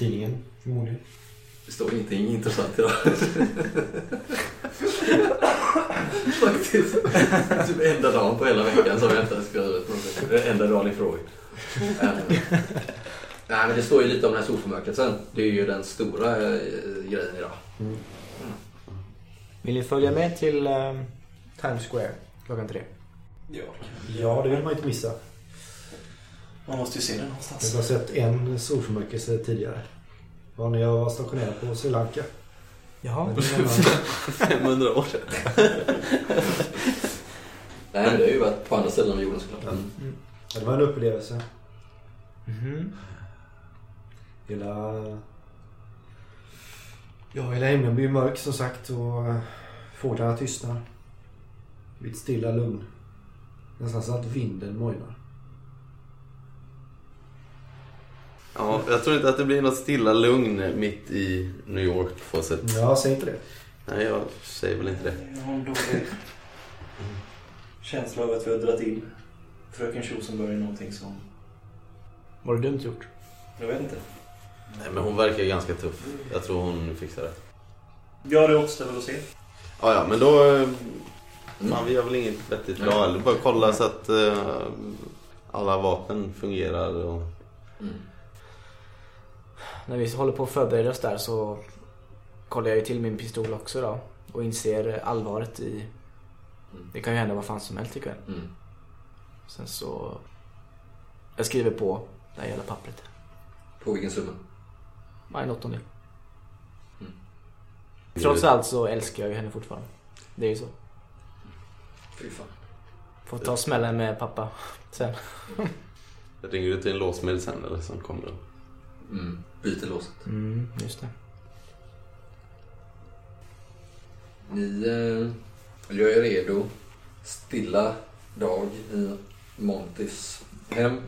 tidningen förmodligen. Det står ingenting intressant idag. Faktiskt. Typ enda dagen på hela veckan som jag inte har skrivit någonting. Det är enda dagen i Freud. Eh, Nej men det står ju lite om den här solförmörkelsen. Det är ju den stora eh, grejen idag. Vill ni följa med till eh, Times Square klockan tre? Ja, Ja, det vill man inte missa. Man måste ju se det Jag har någonstans. sett en solförmörkelse tidigare. Det var när jag var stationerad på Sri Lanka. Jaha. Men det är en annan- 500 år sedan. Nej men det har ju varit på andra ställen av jorden såklart. Ja. Ja, det var en upplevelse. Mhm. Hela... Ja, hela himlen blir mörk som sagt och eh, fåglarna tystnar. Det blir ett stilla lugn. Nästan så att vinden mojnar. Ja, jag tror inte att det blir något stilla lugn mitt i New York på sätt. Ja, säg inte det. Nej, jag säger väl inte det. Jag har en dålig känsla av att vi har dragit in fröken Rosenberg i någonting som... Var det dumt gjort? Jag vet inte. Nej, men hon verkar ganska tuff. Jag tror hon fixar det. Ja, det återstår väl att se. Ja, ja, men då... eh, Fan, vi gör väl inget vettigt bra. Bara kolla så att eh, alla vapen fungerar och... Mm. När vi håller på att förbereda oss där så kollar jag ju till min pistol också då. Och inser allvaret i... Det kan ju hända vad fan som helst ikväll. Mm. Sen så... Jag skriver på det här jävla pappret. På vilken summa? Nej, en åttondel. Mm. Trots allt så älskar jag ju henne fortfarande. Det är ju så. Fy fan. Får ta smällen med pappa sen. Ringer du till en låsmed sen eller så kommer den? Mm. Byter låset. Mm, just det. Ni eh, gör er redo. Stilla dag i Montys hem.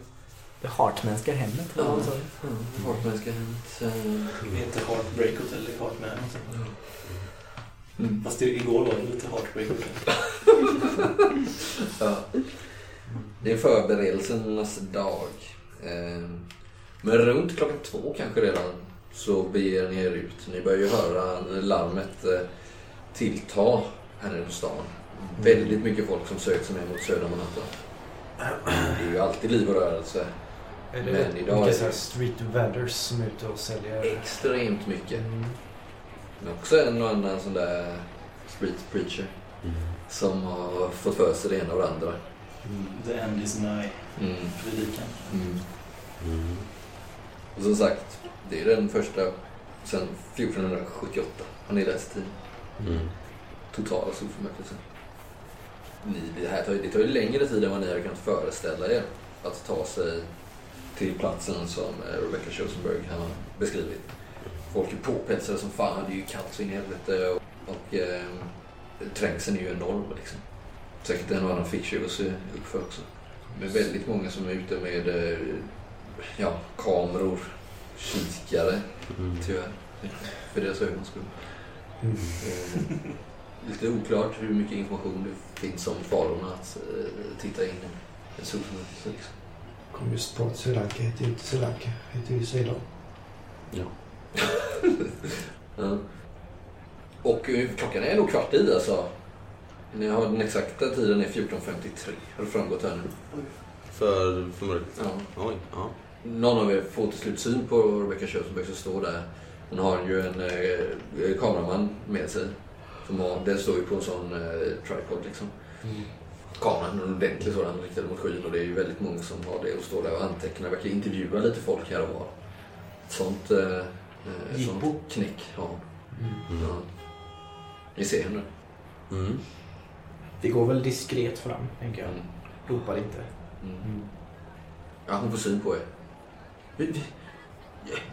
Det Hartmanska hemmet. sa du? Hartmanska hemmet. eh, Det är inte Heartbreak Hotel i Heartman. Mm. Fast det, igår var det lite Heartbreak Hotel. Ja. Det är förberedelsernas dag. Eh, Men runt klockan två kanske redan så beger ni er ut. Ni börjar ju höra larmet eh, tillta här nere på stan. Väldigt mycket folk som söker sig ner mot södra Manhattan. Det är ju alltid liv och rörelse. Är Men det idag är mycket det- så här street vendors som är ute och säljer? Extremt mycket. Mm. Men också en och annan sån där street preacher som har fått för sig det ena och det andra. The end is nigh. Mm. Predikan. Mm. Och som sagt, det är den första sen 1478. Har ni läst tid? Mm. Totala solförmörkelsen. Ni, det, här tar, det tar ju längre tid än vad ni hade kunnat föreställa er att ta sig till platsen som eh, Rebecca Schosenberg har beskrivit. Folk är påpetsade som fan, det är ju kallt så in i helvete och, och eh, trängseln är ju enorm liksom. Säkert en och annan ficktjuv att se upp för också. Men väldigt många som är ute med eh, ja, kameror, kikare Mm. tyvärr. För deras ögons skull. Mm. Eh, Lite oklart hur mycket information det finns om farorna att eh, titta in i en solförmörkelse. Liksom. Kom just på att Sri Lanka heter ju inte Sri Lanka. heter ju Ceylon. Ja. Ja. Och eh, klockan är nog kvart i alltså. Ni har den exakta tiden är 14.53. Har det framgått här nu? För, för mörkt? Ja. Oj, ja. Någon av er får till slut syn på Rebecca Schoenberg som står där. Hon har ju en eh, kameraman med sig. Som har, den står ju på en sån eh, tripod liksom. Kameran är en ordentlig sådan riktad mot skyn och det är ju väldigt många som har det och står där och antecknar. Verkar intervjua lite folk här och var. Ett sånt, eh, eh, sånt knäck har hon. Mm. Ja. Ni ser henne. Mm. Vi går väl diskret fram, tänker jag. Mm. Ropar inte. Mm. Ja, hon får syn på er.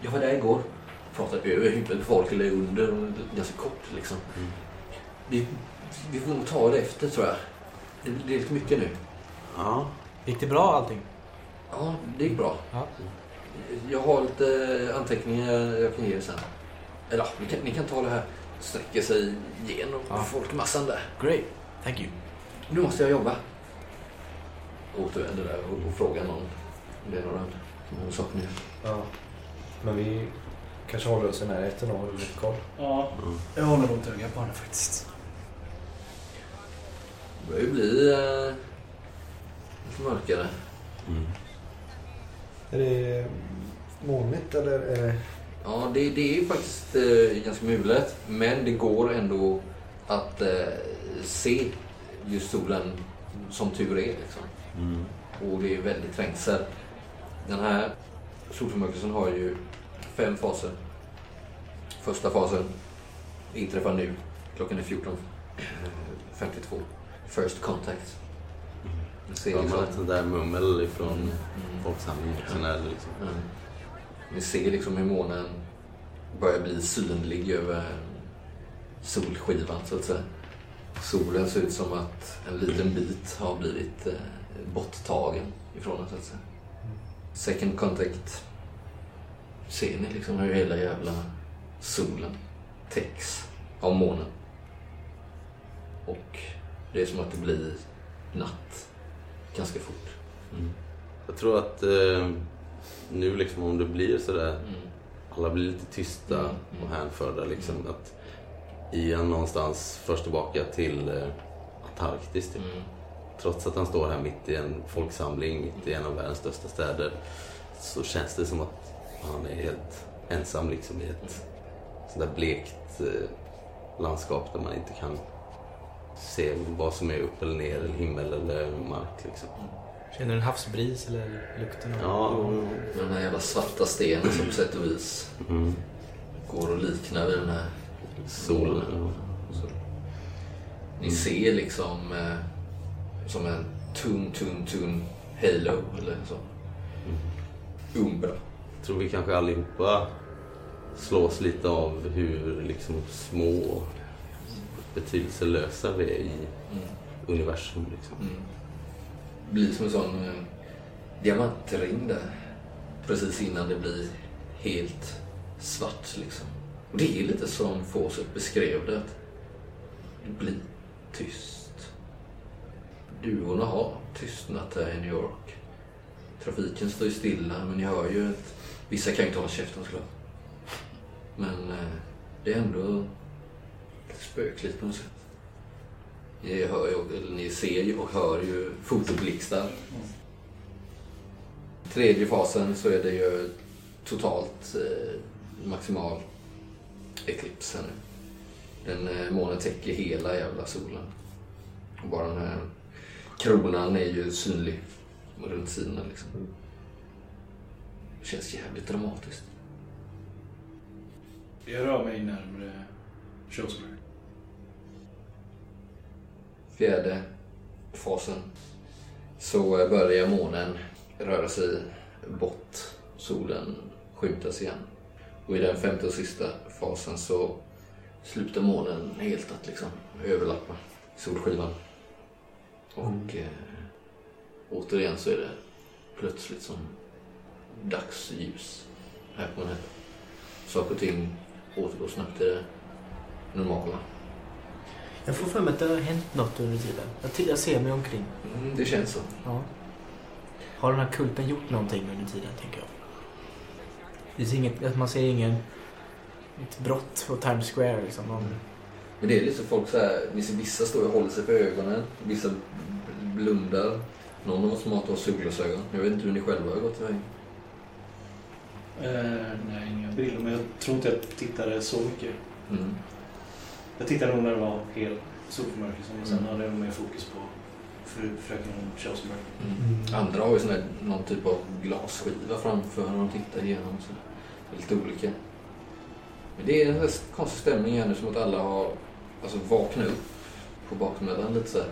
Jag var där igår. Pratade över huvudet på folk eller under. Ganska kort liksom. Mm. Vi, vi får nog ta det efter tror jag. Det, det är lite mycket nu. Ja. Gick det bra allting? Ja, det gick bra. Ja. Jag har lite anteckningar jag kan ge er sen. Eller ja, ni kan, ni kan ta det här. Sträcker sig igenom Ja. folkmassan där. Great. Thank you. Nu måste jag jobba. återvänder där och, och frågar någon det är några några saker mer. Ja. Men vi kanske håller oss i närheten och håller lite koll. Ja, Mm. jag håller nog ett öga på henne faktiskt. Det börjar ju bli eh, lite mörkare. Mm. Är det molnigt eller är det... Ja, det, det är ju faktiskt eh, ganska mulet. Men det går ändå att eh, se just solen som tur är. Liksom. Mm. Och det är väldigt trängsel. Den här solförmörkelsen har ju fem faser. Första fasen inträffar nu. Klockan är 14.52. First contact. Ni ser Ja, liksom, sånt där mummel ifrån Mm. folksamlingen. Det liksom. Mm. Ni ser liksom hur månen börjar bli synlig över solskivan så att säga. Solen ser ut som att en liten bit har blivit eh, borttagen ifrån den så att säga. Second contact ser ni liksom hur hela jävla solen täcks av månen. Och det är som att det blir natt ganska fort. Mm. Jag tror att eh, nu liksom om det blir sådär, Mm. alla blir lite tysta Mm. och hänförda liksom. Att Ian någonstans förs tillbaka till eh, Antarktis typ. Mm. Trots att han står här mitt i en folksamling, mitt i en av världens största städer. Så känns det som att han är helt ensam liksom i ett sånt där blekt eh, landskap där man inte kan se vad som är upp eller ner, eller himmel eller mark liksom. Känner du en havsbris eller lukten av... Ja, Den här jävla svarta stenen som på sätt och vis mm. går att likna vid den här solen. solen. Ni ser liksom eh, som en tunn, tunn, tunn halo eller så. Umbra. Jag tror vi kanske allihopa slås lite av hur liksom små och betydelselösa vi är i Mm. universum. Liksom. Mm. Blir som en sån eh, diamantring där. Precis innan det blir helt svart liksom. Och det är lite som Fawcett beskrev det. Att det blir tyst. Duvorna har tystnat här i New York. Trafiken står ju stilla men ni hör ju att vissa kan ju inte hålla käften såklart. Men eh, det är ändå spökligt på något sätt. Ni, hör ju, eller ni ser ju och hör ju fotoblixtar. Tredje fasen så är det ju totalt eh, maximal eklips här nu. Den eh, månen täcker hela jävla solen. Och bara den här kronan är ju synlig runt sidorna liksom. Det känns jävligt dramatiskt. Jag rör mig närmare Shrewsbury. fjärde fasen så börjar månen röra sig bort. Solen skymtas igen. Och i den femte och sista fasen så slutar månen helt att liksom överlappa solskivan. Och eh, återigen så är det plötsligt som dagsljus här på här. Saker och ting återgår snabbt till det normala. Jag får för mig att det har hänt något under tiden. Jag, jag ser mig omkring. Mm, det känns så. Ja. Har den här kulten gjort någonting under tiden, tänker jag? Det är inget, man ser ingen ett brott på Times Square liksom. Någon, Men det är lite folk så här, ni ser vissa står och håller sig för ögonen, vissa blundar. Någon av oss måste ha solglasögon. Jag vet inte hur ni själva har gått iväg. Eh, nej, inga brillor. Men jag tror inte jag tittade så mycket. Mm. Jag tittade nog när det var helt solförmörkelse. Och sen Mm. hade jag mer fokus på fru, fröken Shrewsbury. Mm. Andra har ju sån här, någon typ av glasskiva framför när de tittar igenom. Så. Det är lite olika. Men det är en konstig stämning här nu, som att alla har alltså, vaknat upp på baksmällan lite så här.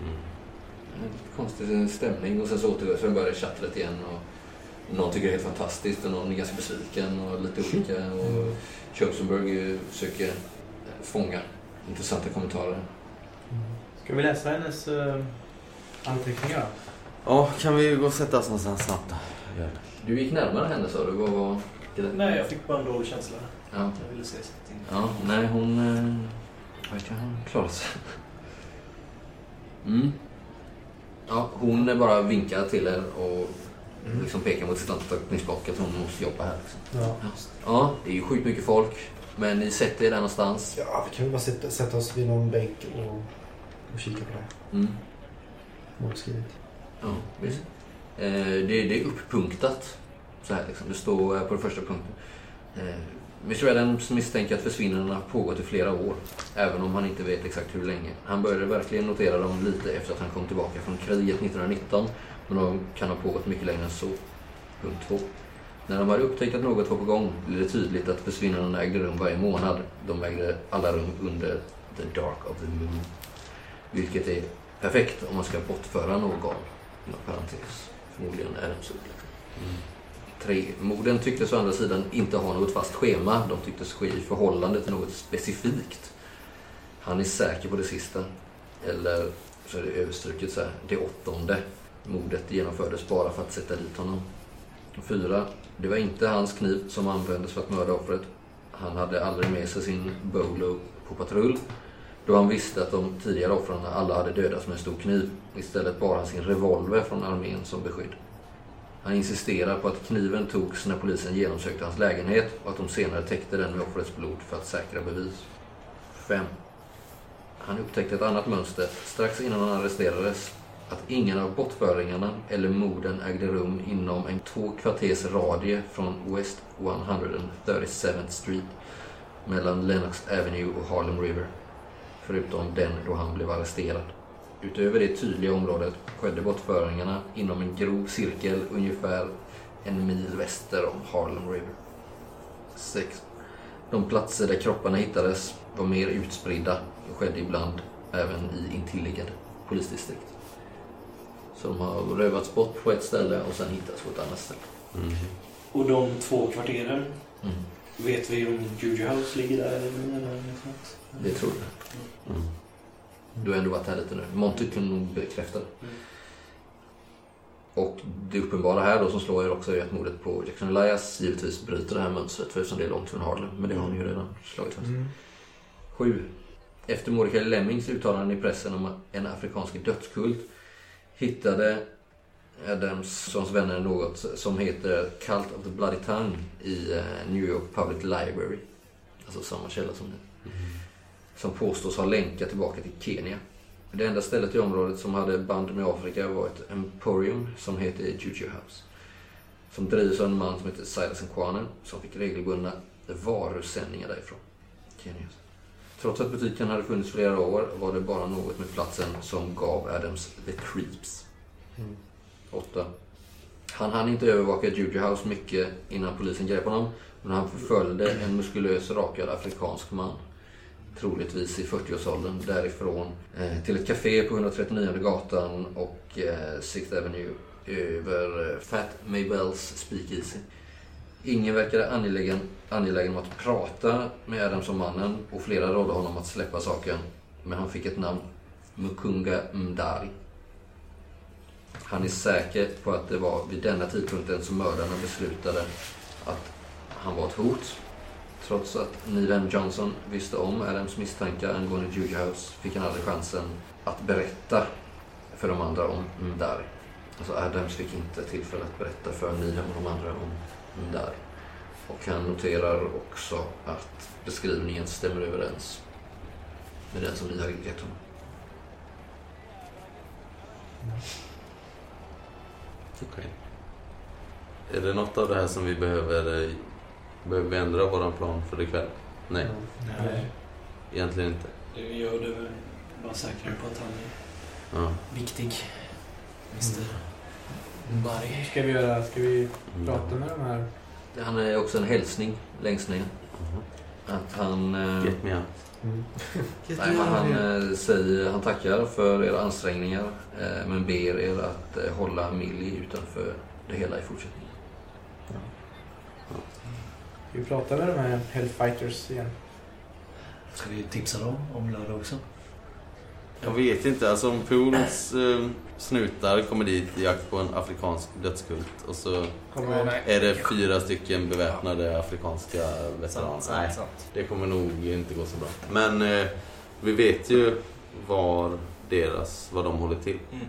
Mm. En konstig stämning och sen så återgår sen börjar tjattret igen. Och någon tycker det är helt fantastiskt och någon är ganska besviken och lite olika. Och Schoenberg försöker eh, fånga intressanta kommentarer. Ska vi läsa hennes uh, anteckningar? Ja, kan vi gå och sätta oss någonstans snabbt då? Gör det. Du gick närmare henne sa du. Vad var? Nej, jag fick bara en dålig känsla. Ja. Jag ville se till. ja, nej hon... Eh, verkar ha klarat sig. Mm. Ja, hon bara vinkar till er och liksom pekar mot sitt anteckningsblock att hon måste jobba här. Liksom. Ja. Ja, det är ju sjukt mycket folk. Men ni sätter er där någonstans. ja, vi kan väl bara sätta, sätta oss vid någon bänk och, och kika på det. Mm. Målskrivet. Ja, visst. Eh, det, det är upppunktat. Så här liksom. Det står på den första punkten. Eh, Mr Adams misstänker att försvinnandena har pågått i flera år, även om han inte vet exakt hur länge. Han började verkligen notera dem lite efter att han kom tillbaka från kriget 1919, men de kan ha pågått mycket längre än så. Punkt 2. När de hade upptäckt att något var på gång blev det tydligt att försvinnandena ägde rum varje månad. De ägde alla rum under the dark of the moon. Vilket är perfekt om man ska bortföra någon, inom parentes. Förmodligen Adams upplägg. Mm. 3. Morden tycktes å andra sidan inte ha något fast schema. De tycktes ske i förhållande till något specifikt. Han är säker på det sista. Eller så är det överstruket så här. Det åttonde mordet genomfördes bara för att sätta dit honom. 4. Det var inte hans kniv som användes för att mörda offret. Han hade aldrig med sig sin bolo på patrull då han visste att de tidigare offren alla hade dödats med en stor kniv. Istället bar han sin revolver från armén som beskydd. Han insisterar på att kniven togs när polisen genomsökte hans lägenhet och att de senare täckte den med offrets blod för att säkra bevis. 5. Han upptäckte ett annat mönster strax innan han arresterades. Att ingen av bortföringarna eller morden ägde rum inom en två kvarters radie från West 137th Street mellan Lenox Avenue och Harlem River. Förutom den då han blev arresterad. Utöver det tydliga området skedde bortföringarna inom en grov cirkel ungefär en mil väster om Harlem River. 6. De platser där kropparna hittades var mer utspridda och skedde ibland även i intilliggande polisdistrikt. Så de har rövats bort på ett ställe och sen hittats på ett annat ställe. Mm. Och de två kvarteren, Mm. vet vi om Juju House ligger där eller något? Det tror jag. Mm. Du har ändå varit här lite nu. Monty kan nog bekräfta det. Mm. Och det uppenbara här då som slår er också är att mordet på Jackson Elias givetvis bryter det här mönstret för eftersom det är långt från Harlem. Men det har ni ju redan slagit fast. Mm. 7. Efter Mordecai Lemmings uttalanden i pressen om en afrikansk dödskult hittade Adamsons vänner något som heter Cult of the Bloody Tongue i eh, New York Public Library. Alltså samma källa som nu. Som påstås ha länkar tillbaka till Kenya. Det enda stället i området som hade band med Afrika var ett emporium som heter Juju House. Som drivs av en man som heter Silas Nkwane som fick regelbundna varusändningar därifrån. Kenya. Trots att butiken hade funnits flera år var det bara något med platsen som gav Adams the creeps. Mm. 8. Han hann inte övervaka Juju House mycket innan polisen grep honom. Men han förföljde en muskulös rakad afrikansk man. Troligtvis i 40-årsåldern därifrån eh, till ett café på 139 gatan och eh, 6th Avenue över eh, Fat Maybells Speakeasy. Ingen verkade angelägen, angelägen om att prata med Adams om mannen och flera rådde honom att släppa saken. Men han fick ett namn, Mukunga Mdari. Han är säker på att det var vid denna tidpunkten som mördarna beslutade att han var ett hot. Trots att Neil M. Johnson visste om Adams misstankar angående Juju House fick han aldrig chansen att berätta för de andra om Mdari. Alltså Adams fick inte tillfälle att berätta för Neil och de andra om Mdari. Och han noterar också att beskrivningen stämmer överens med den som ni har gett honom. Okej. Är det något av det här som vi behöver... Eh, eh, Behöver vi ändra våran plan för ikväll? Nej, Nej, egentligen inte. det gör det väl. Bara säkra på att han är... Ja. Viktig. Mr. Mm. Barry. Hur ska vi göra? Ska vi Mm. prata med de här? Han är också en hälsning längst ner. Mhm. Att han... eh, Get me out. Mm. Nej, men han, eh, säger, han tackar för era ansträngningar eh, men ber er att hålla Millie utanför det hela i fortsättningen. Ska vi prata med de här Hellfighters igen? Ska vi tipsa dem om lördag också? Jag vet inte, alltså om Pools eh, snutar kommer dit i jakt på en afrikansk dödskult och så Kommer är det fyra stycken beväpnade afrikanska veteraner. Nej, det kommer nog inte gå så bra. Men eh, vi vet ju var deras, var de håller till. Mm.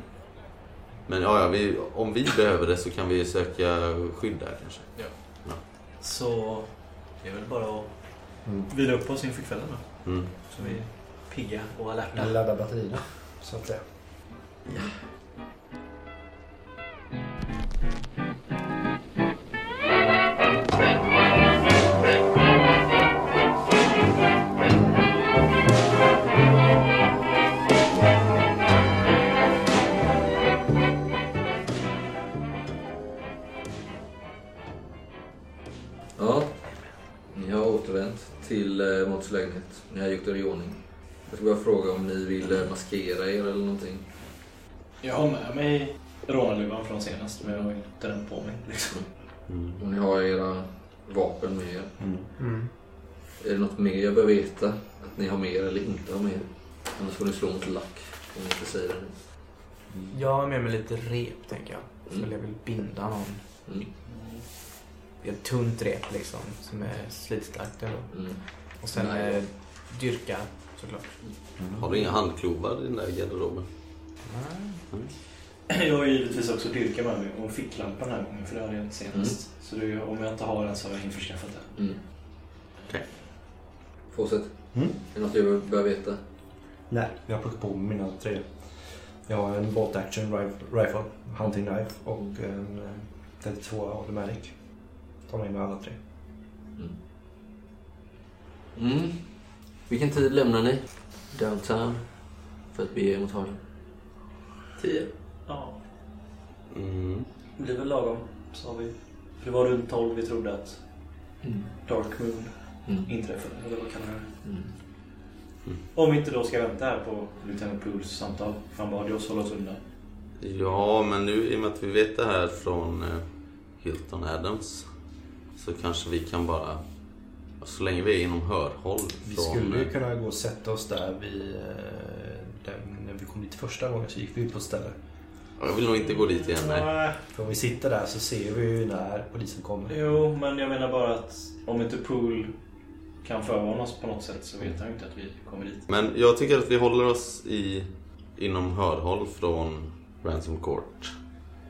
Men ja, ja vi, om vi behöver det så kan vi söka skydd där kanske. Så det är väl bara att Mm. vila upp oss inför kvällen då. Mm. Så vi är pigga och alerta. Ladda batterierna, så att säga. Ja, till eh, Mårts lägenhet. Ni har gjort er i ordning. Jag ska bara fråga om ni vill eh, maskera er eller någonting. Jag har med mig rånarluvan från senast, men jag har inte den på mig. Liksom. Mm. Om ni har era vapen med er. Mm. Är det något mer jag bör veta? Att ni har mer eller inte har mer? Annars får ni slå mot lack om ni inte säger det. Jag har med mig lite rep, tänker jag. Så Mm. jag vill binda någon. Mm. Det är ett tunt rep liksom, som är slitstarkt. Mm. Och sen Nej. eh, dyrka, såklart. Har du inga handklovar i den där garderoben? Jag har givetvis också dyrka med mig och ficklampa den här gången, för det hade jag inte senast. Så det, om jag inte har den så har jag införskaffat den. Mm. Okej. Fortsätt. Mm. Är det något jag bör- bör veta? Nej, jag har plockat på mig mina tre. Jag har en bolt action rif- rifle, hunting knife och en eh, 32 automatic. Tar med mig alla tre. Mm. Vilken tid lämnar ni downtown för att bege er mot Harlem? Tio. Ja, Mm. det blir väl lagom, sa vi. För det var runt tolv vi trodde att Dark Moon Mm. inträffade, eller vad kallar det? Mm. Om vi inte då ska vänta här på Lieutenant Pools samtal. för Han bad ju oss hålla oss undan. Ja, men nu i och med att vi vet det här från eh, Hilton Adams så kanske vi kan bara... Så länge vi är inom hörhåll Vi från... skulle ju eh, kunna gå och sätta oss där vid... eh, Där, när vi kom dit första gången så gick vi ut på ett ställe. Jag vill nog inte gå dit igen, nej. Nej. För om vi sitter där så ser vi ju när polisen kommer. Jo, men jag menar bara att om inte Pool kan förvarna oss på något sätt så vet han ju inte att vi kommer dit. Men jag tycker att vi håller oss i, inom hörhåll från Ransom Court.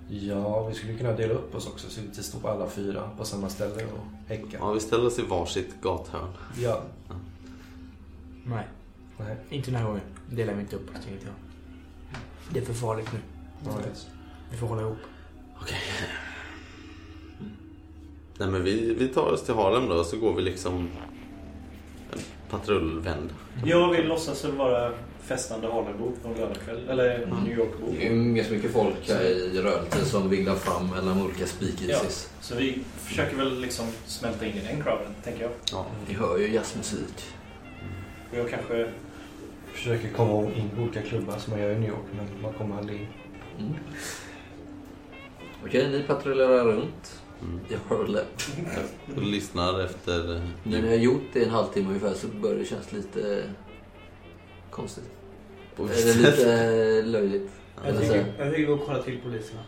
Ja, vi skulle kunna dela upp oss också så vi inte står på alla fyra på samma ställe och häckar. Ja, vi ställer oss i varsitt gathörn. Ja. Nej, Nej. inte den här gången. Delar vi inte upp oss, tänkte jag. Det är för farligt nu. Ja, yes. Vi får hålla ihop. Okej. Nej men vi, vi tar oss till Harlem då så går vi liksom en patrullvänd. Jag vill låtsas vara festande Harlembo på en lördagkväll. Eller New Yorkbo. Det är ju ganska mycket folk här i rörelse som vinglar fram mellan olika speakeasies. Så vi försöker väl liksom smälta in i den crowden, tänker jag. Ja. Ni hör ju jazzmusik. Och jag kanske... Försöker komma in på olika klubbar som man gör i New York men man kommer aldrig in. Mm. Okej, ni patrullerar runt Mm. i Harlem. Och lyssnar efter... eh, När ni har gjort det i en halvtimme ungefär så börjar det kännas lite konstigt. På Eller lite löjligt. Jag tycker, jag tycker vi går och kollar till poliserna.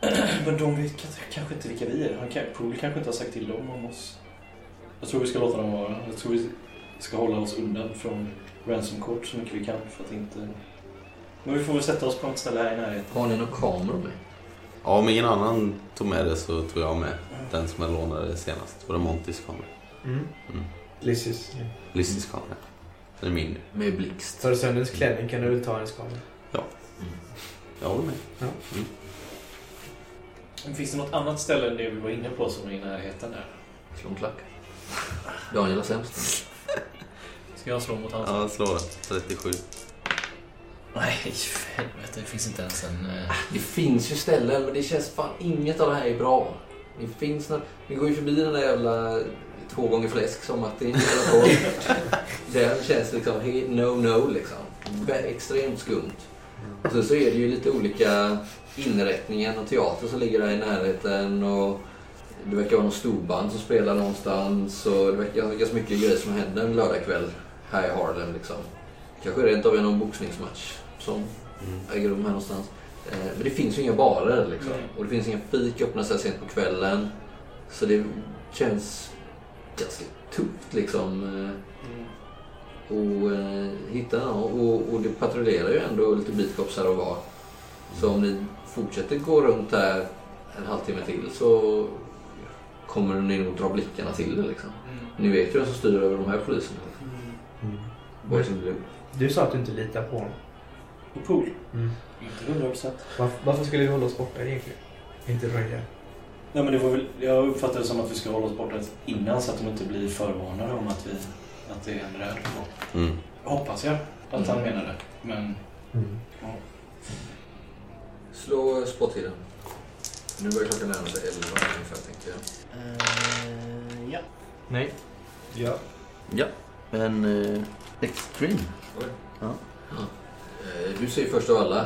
Men de vet kanske- kanske inte vilka vi är. Han kan, Pool kanske inte har sagt till dem om oss. Jag tror vi ska låta dem vara. Jag tror vi ska hålla oss undan från Ransom Court så mycket vi kan för att inte... Men vi får väl sätta oss på något ställe här i närheten. Har ni några kameror med? Ja, om ingen annan tog med det så tog jag med den som jag lånade senast. Det var Montys kamera. Mm. Mm. Lizzys. Lissys kamera. Är min. Med blixt? Tar du sönder klänning kan du väl ta hennes kamera? Jag håller med. Men Finns det något annat ställe än det vi var inne på som är i närheten där? Slå en klack. Daniel har sämst. Ska jag slå mot hans? Ja, slå det. 37. Nej, helvete. Det finns inte ens en... eh, Det finns ju ställen men det känns fan inget av det här är bra. Det finns nå- Vi går ju förbi den där jävla två gånger fläsk som Martin på. Den känns liksom he- no no liksom. Extremt skumt. Och så, så är det ju lite olika inrättningar och teater som ligger där i närheten och det verkar vara någon storband som spelar någonstans och det verkar ganska mycket grejer som händer en lördagkväll här i Harlem liksom. Kanske rent av någon boxningsmatch som Mm. äger rum här någonstans. Eh, Men det finns ju inga barer liksom. Och det finns inga fik öppna så här sent på kvällen. Så det känns ganska tufft liksom. eh, Mm. Och eh, hitta. Och, och det patrullerar ju ändå lite här och var. Så om ni fortsätter gå runt här en halvtimme till så kommer ni nog dra blickarna till det liksom. Ni vet ju vem som styr över de här poliserna. Mm. In blue. Du sa att du inte litar på honom. Och pool? Mm. Inte hundra procent. Varför, varför skulle vi hålla oss borta egentligen? Inte röja. Nej men det var väl, jag uppfattar det som att vi ska hålla oss borta innan så att de inte blir förvarnade om att, vi, att det är en på. Mm. Hoppas jag att han Mm. menade. Men Mm. Slå spottiden. Nu börjar klockan närma sig 11 ungefär tänkte jag. Eh, ja. Nej. Ja. Ja, men eh, Extreme. Oj. Ja. Eh, Du ser först av alla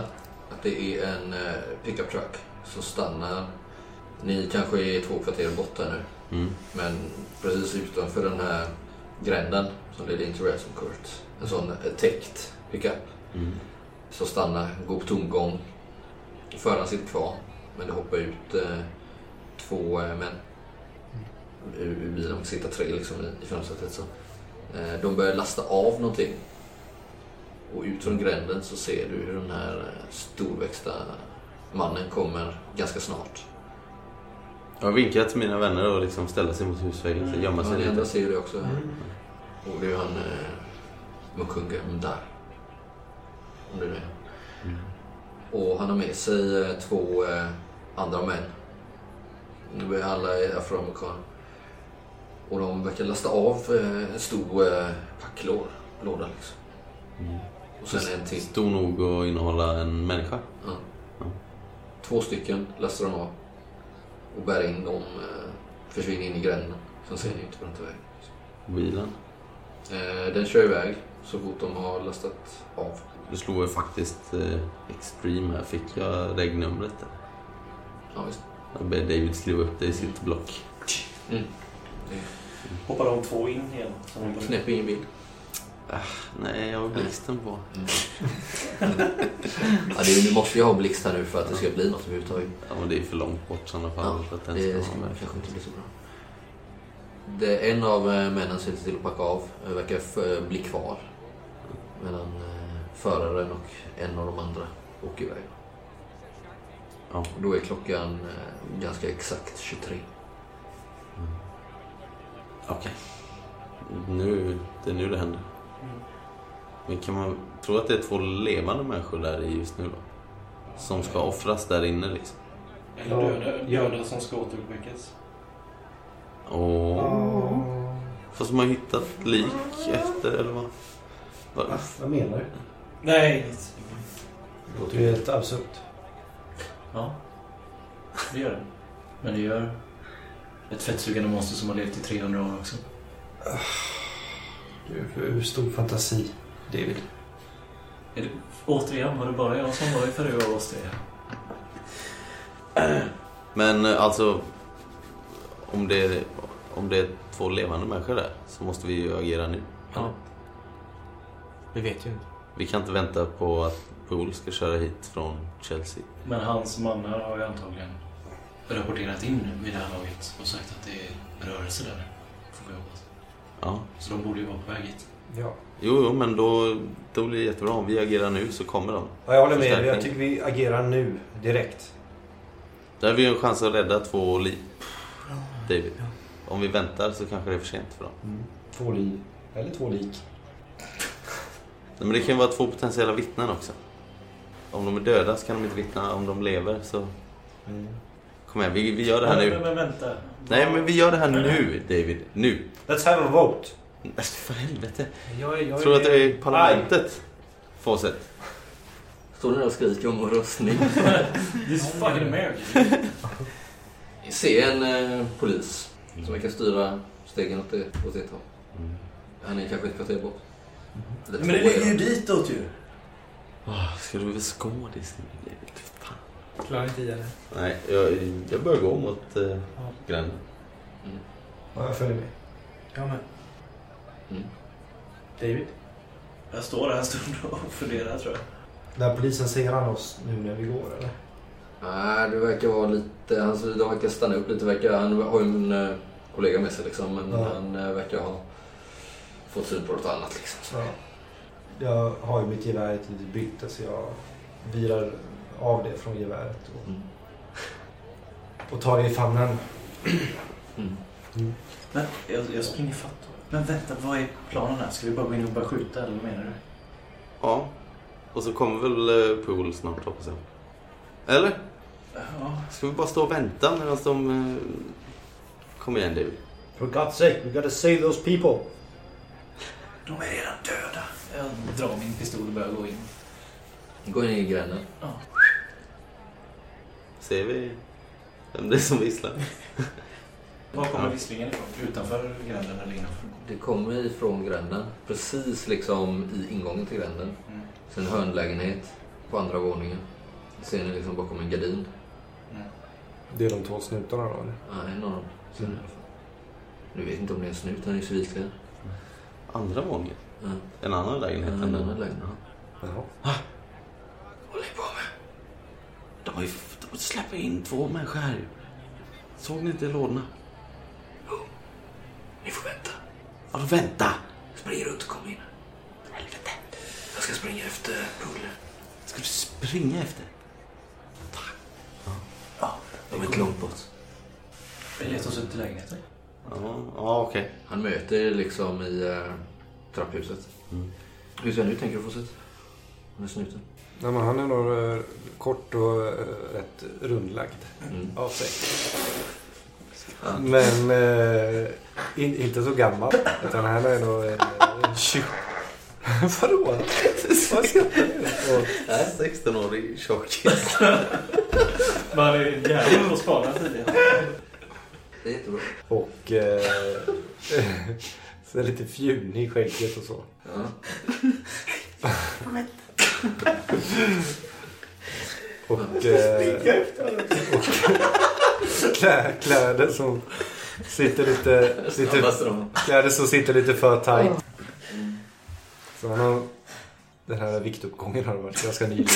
att det är en eh, pickup truck som stannar. Ni kanske är två kvarter bort här nu. Mm. Men precis utanför den här gränden som leder in till Ransom Court. En sån eh, täckt pickup. Mm. Så stannar, går på tomgång. Föraren sitter kvar. Men det hoppar ut eh, två eh, män ur, ur bilen. Det sitter tre liksom i, i fönstret. Så. Eh, de börjar lasta av någonting. Och ut från gränden så ser du hur den här eh, storväxta mannen kommer ganska snart. Jag vinkar till mina vänner och liksom ställa sig mot husväggen, så gömma Ja, sig andra lite. ser ju det också. Mm. Och det är han eh, Mukunga Mdar. Om det är det. Mm. Och han har med sig eh, två eh, andra män. Nu är alla är afroamerikaner. Och de verkar lasta av eh, en stor eh, packlåda. Låda liksom. Mm. Och sen en till. Stor nog att innehålla en människa. Ja. Ja. Två stycken lastar de av. Och bär in dem. Eh, försvinner in i gränden. Sen ser ni inte på den till väg. Bilen. Den kör iväg så fort de har lastat av. Du slog ju faktiskt eh, Extreme här. Fick jag regnumret där? Ja, visst. Jag ber David skriva upp det i sitt block. Mm. hoppar de två in igen. Så de börjar- Knäpp bil. Nej, jag har blixten på. Ja, det, du måste ju ha blixt här nu för att det ska bli något överhuvudtaget. Ja, men det är för långt bort i sådana fall. Ja, för att den det ska ska kanske inte bli så bra. Det, en av eh, männen ser till att packa av. eh, Verkar f- bli kvar. Medan eh, föraren och en av de andra åker iväg. Ja. Då är klockan eh, ganska exakt 23. Okej. Nu, det är nu det händer. Men kan man tro att det är två levande människor där i just nu då? Som ska offras där inne liksom? Eller döda, döda som ska återuppväckas. Åh. Fast de har hittat lik efter, eller vad? vad? Va? Vad menar du? Nej. Det låter ju helt absurt. Ja, det gör det. Men det gör ett fettsugande monster som har levt i 300 år också. Du för stor fantasi, David. Är det, återigen, var det bara jag som var i av oss tre? Men eh, alltså, om det, är, om det är två levande människor där så måste vi ju agera nu. Ja. Vi vet ju inte. Vi kan inte vänta på att Pool ska köra hit från Chelsea. Men hans mannar har ju antagligen rapporterat in vid det här laget och sagt att det är rörelse där. Ja. Så de borde ju vara på väg hit. Ja. Jo, jo, men då, då blir det jättebra. Om vi agerar nu så kommer de. ja jag håller med. Jag tycker vi agerar nu, direkt. Där har vi en chans att rädda två liv. David. Om vi väntar så kanske det är för sent för dem. Två liv. Eller två lik. Nej, men det kan ju vara två potentiella vittnen också. Om de är döda så kan de inte vittna. Om de lever så... Kom igen, vi, vi gör det här men, nu. men vänta. Nej, men vi gör det här nu, David. Nu. Let's have a vote. Nej, För helvete. Jag, jag, Tror du att det är parlamentet? Fawcett? Står ni där och skriker om röstning? This is fucking American. Ni ser en eh, polis som verkar styra stegen åt, det, åt ett håll. Han är kanske ett kvarter bort. Men det är ligger ju ditåt ju. Oh, ska du väl skådis. Klarar inte i det. Nej, jag, jag börjar gå mot eh, gränden. Ja, jag följer med. Jag med. Mm. David? Jag står där en stund och funderar tror jag. Där polisen ser han oss nu när vi går, eller? Nej, det verkar vara lite... Alltså, de verkar stanna upp lite. Verkar, han har ju en eh, kollega med sig liksom. Men Ja. han eh, verkar ha fått syn på något annat liksom. Så. Ja. Jag har ju mitt gevär ett litet byte så jag virar av det från geväret och, Mm. och tar det i famnen. Mm. Men jag, jag springer fatt. Men vänta, vad är planen här? Ska vi bara gå in och börja skjuta eller vad menar du? Ja. Och så kommer väl eh, Pool snart hoppas jag. Eller? Ja. Ska vi bara stå och vänta medan de... eh, Kom igen du. For God's sake, we gotta save those people. De är redan döda. Jag drar min pistol och börjar gå in. Gå in i gränden. Ser vi vem det är som visslar? Var kommer visslingen ifrån? Utanför gränden eller innanför? Det kommer ifrån gränden. Precis liksom i ingången till gränden. Mm. Sen en hörnlägenhet på andra våningen. Ser ni liksom bakom en gardin. Mm. Det är de två snutarna då eller? Ja, en av dem. Alla fall. Nu vet inte om det är en snut, han är civilklädd. Andra våningen? Ja. En annan lägenhet? En än annan lägenhet. Jaha. håller ni på med? De, har ju, de släpper in två människor här. Såg ni inte lådorna? Ni får vänta. Vadå vänta? Spring runt och kom in. Helvete. Jag ska springa efter Pulle. Ska du springa efter? De är inte långt bort. Vi letar oss ut till lägenheten. Ja, ja okej. Han möter er liksom i uh, trapphuset. Mm. Hur ser han ut tänker du få se? Den snuten. Nej, men han är nog eh, kort och eh, rätt rundlagd Mm. av sig. Men eh, in, inte så gammal. Utan han är nog en... en tjugo- Vadå? Vad skrattar du åt? 16-årig tjockis. Man är jävla på spana tidigare. Det är jättebra. Och eh, så lite fjunig i skägget och så. Ja. Och, eh, och klä, kläder som sitter lite, de. kläder som sitter lite för tight. Så han har, den här viktuppgången har varit ganska nyligen.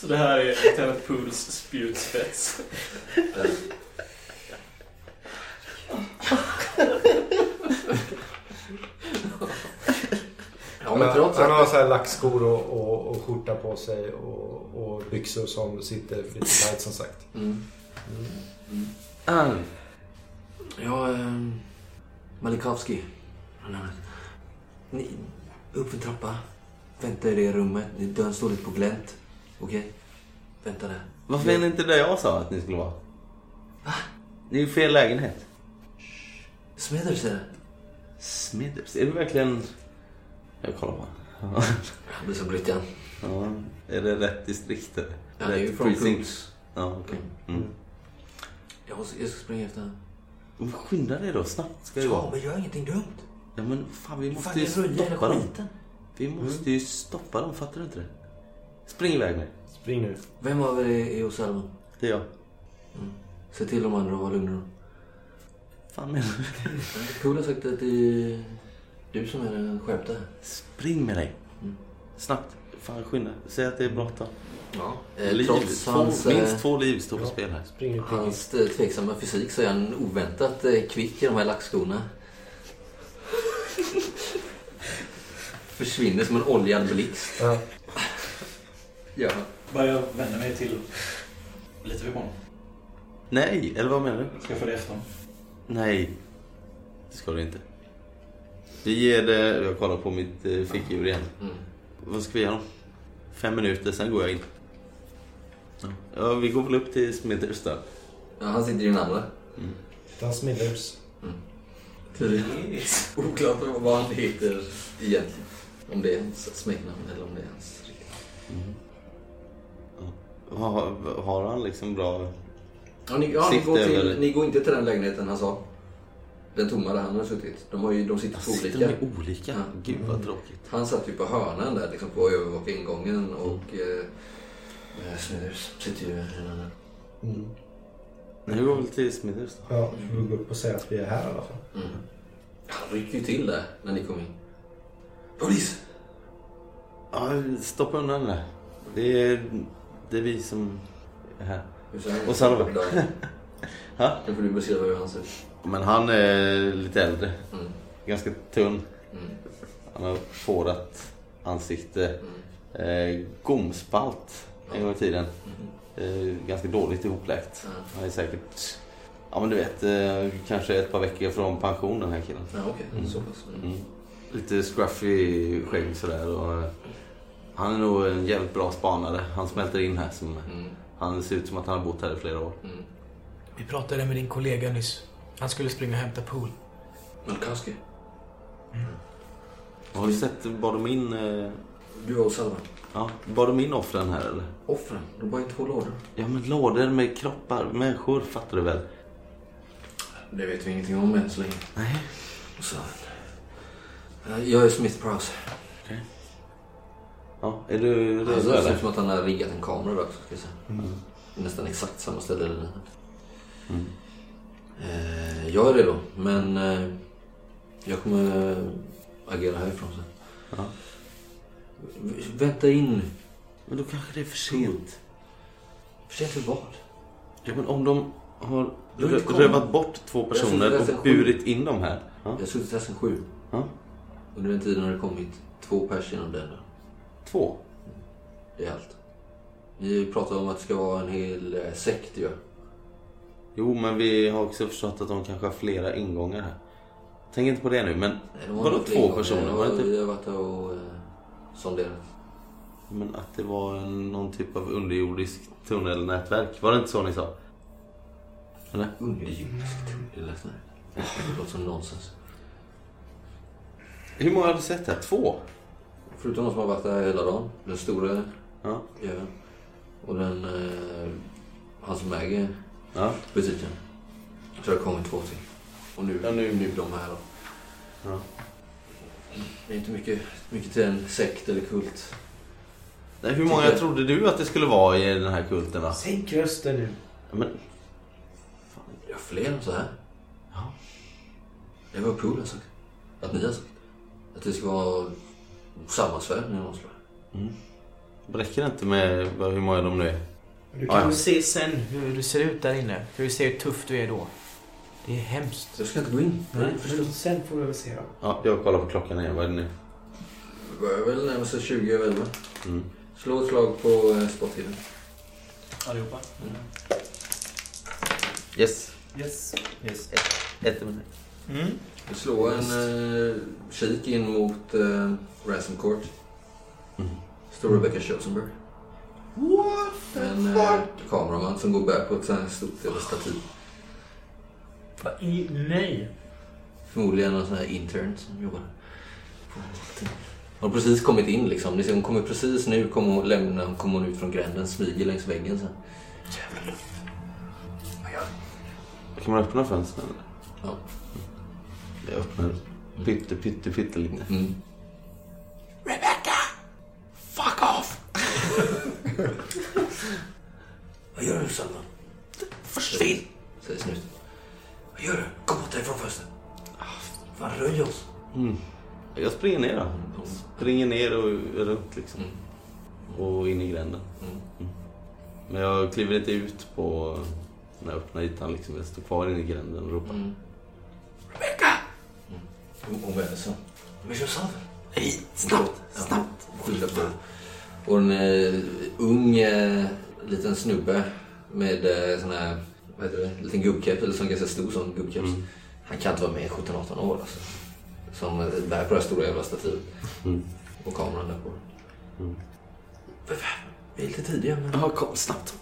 Så det här är Lieutenant Pools spjutspets. Ja, men trots han har att... så här lackskor och, och, och skjorta på sig och, och byxor som sitter lite tight som sagt. Mm. Ah, Ja, eh, Malikovski. Han är- Ni, upp för trappa. Vänta i det rummet. Dörren står lite på glänt. Okej? Vänta där. varför är ni inte där jag sa att ni skulle vara? Det är ju fel lägenhet. Smithers är det. Smithers, är det verkligen... Jag kollar bara. Ja. Han blir som brytjan. ja. Är det rätt distrikt eller? Han är ju från? Pools. Ja, okej. Mm. Jag, måste- jag ska springa efter honom. Skynda dig då, snabbt ska det Ja, men gör ingenting dumt. Ja men fan vi Fan, måste ju det rullar hela stoppa dem. skiten. Vi måste ju stoppa dem, fattar du inte det? Spring iväg med. Spring nu. Vem av er är hos Salmon? Det är jag. Se till de andra att vara lugna. fan menar du? Pool har sagt att det är du som är den skärpta här. Spring med dig. Mm. Snabbt. Fan skynda. Säg att det är bråttom. Ja. Eh, Liv, trots två, hans, minst eh, två liv står på ja. spel här. Spring hans eh, tveksamma fysik så är han oväntat eh, kvick i de här lackskorna. Försvinner som en oljad blixt. Ja. Ja. Bara jag vänder mig till... Litar vi på honom? Nej, eller vad menar du? Ska jag följa efter honom? Nej. Det ska du inte. Vi ger det... Jag kollar på mitt eh, fickur igen. Mm. Vad ska vi göra? Fem minuter, sen går jag in. Ja, Ja, vi går väl upp till Smithers då. ja, han sitter i den andra. Dan Smithers. Oklart vad han heter egentligen. Om det är hans smeknamn eller om det är hans riktiga. Har, har han liksom bra... Ja, ni, ja, ni, går till, ni går inte till den lägenheten han sa. Den tomma där han har suttit. De, har ju, de sitter på Sitter olika. de olika? Ja. Gud vad tråkigt. Han satt ju på hörnan där liksom på att övervaka ingången och eh, eh, Smithers sitter ju i den andra. Mm. Nu går vi väl till Smithers då. Ja, vi får gå upp och säga att vi är här i alla fall. Mm. Han ryckte ju till där när ni kom in. Polis! Ja, stoppa undan det där. Det är, det är vi som är här. Och Salva. Ha? Nu får du beskriva hur han ser ut. Men han är lite äldre. Mm. Ganska tunn. Mm. Han har fårat ansikte. Mm. Eh, gomspalt en gång i tiden. Eh, ganska dåligt ihopläkt. Ja. Han är säkert, ja men du vet, eh, kanske ett par veckor från pension den här killen. Ja, okej. Mm. Så pass. Mm. Mm. Lite scruffy skägg sådär. Och, eh, han är nog en jävligt bra spanare. Han smälter in här. Som, Mm. han ser ut som att han har bott här i flera år. Mm. Vi pratade med din kollega nyss. Han skulle springa och hämta pool. Malkowski. Har du sett, bar de in, eh, Du hos Salva. ja, bar de in offren här eller? Offren. De var i två lådor. Ja men lådor med kroppar, människor fattar du väl? Det vet vi ingenting om än så länge. Nej. Och så... Ja, Jag är Smith Prowse. Ja, är du Han redo ser ut som att han har riggat en kamera där också. Ska jag säga. Mm. Nästan exakt samma ställe. Eller... Mm. Eh, jag är redo, men eh, jag kommer agera härifrån sen. Ja. V- Vänta in. Men då kanske det är för sent. För sent för vad? Ja men om de har Du har inte rö- kommit. rövat bort två Jag personer där och sju. burit in dem här. Ja. Jag har suttit här sedan sju. Ja. Under den tiden har det kommit två pers genom den. Två. Det är allt. Ni pratar om att det ska vara en hel eh, sekt ju. Jo men vi har också förstått att de kanske har flera ingångar här. Tänk inte på det nu men, Nej, har Vadå två personer? Var det inte- Vi har varit där och eh, sonderat. men att det var någon typ av underjordisk tunnelnätverk. Var det inte så ni sa? Eller? Underjordisk Det lät nej. Det låter som nonsens. Hur många har du sett här? Två? Förutom de som har varit där hela dagen. Den stora Ja. jäveln. Och den... Eh, han som äger Ja. butiken. Så det har kommit två till. Och nu, Ja, nu- nu de här då. ja. Det är inte mycket, mycket till en sekt eller kult. Nej, hur många Tycker- trodde du att det skulle vara i den här kulten då? Sänk rösten nu. Ja, Men, Ja, fler än så här. Ja. Det var Pool har sagt. Att ni har sagt. Att det ska vara sammansvärd när någon slår. mm. Räcker det inte med hur många de nu är? Du kan ja. se sen hur du ser ut där inne. För vi ser hur tuff du är då. Det är hemskt. Jag ska inte gå in. Nej, men sen får vi väl se då. Ja, jag kollar på klockan igen. Vad är det nu? Det börjar väl närma sig 20 över 11. Mm. Slå ett slag på eh, sporttiden. Allihopa? Yes. Yes. Yes. Ett minut. Mm. Du slår en eh, kik in mot eh, Ransom Court. Mm. Står Rebecca Schulzenberg. En eh, kameraman som går bär på ett sånt här stort jävla stativ. Vad i... Nej. Förmodligen någon sån här intern som jobbar Hon har precis kommit in liksom. Ni ser, hon kommer precis nu, kommer hon, lämna, hon kommer ut från gränden, smyger längs väggen sen. Kan man öppna fönstren? eller? Ja. Jag öppnar pytte, pytte, pytte lite. Mm. Fuck off! Vad gör du Salman? Försvinn! Säger snuten. Vad gör du? Kom bort härifrån förresten. Fan, röj oss. Mm. Jag springer ner då. Springer ner och runt liksom. Mm. Och in i gränden. Mm. Men jag kliver inte ut på den här öppna ytan liksom. Jag står kvar inne i gränden och ropar. Mm. Rebecca! Mm. Hon, vänder sig om. Men kör. Nej, snabbt, snabbt! Och en eh, ung eh, liten snubbe med eh, sån här, vad heter det, liten gubbkeps, eller sån ganska stor sån gubbkeps. Mm. Han kan inte vara mer än 17-18 år alltså. Som eh, bär på det här stora jävla stativet. Mm. Och kameran där på. Mm. Vi är lite tidiga men... Ja, kom snabbt.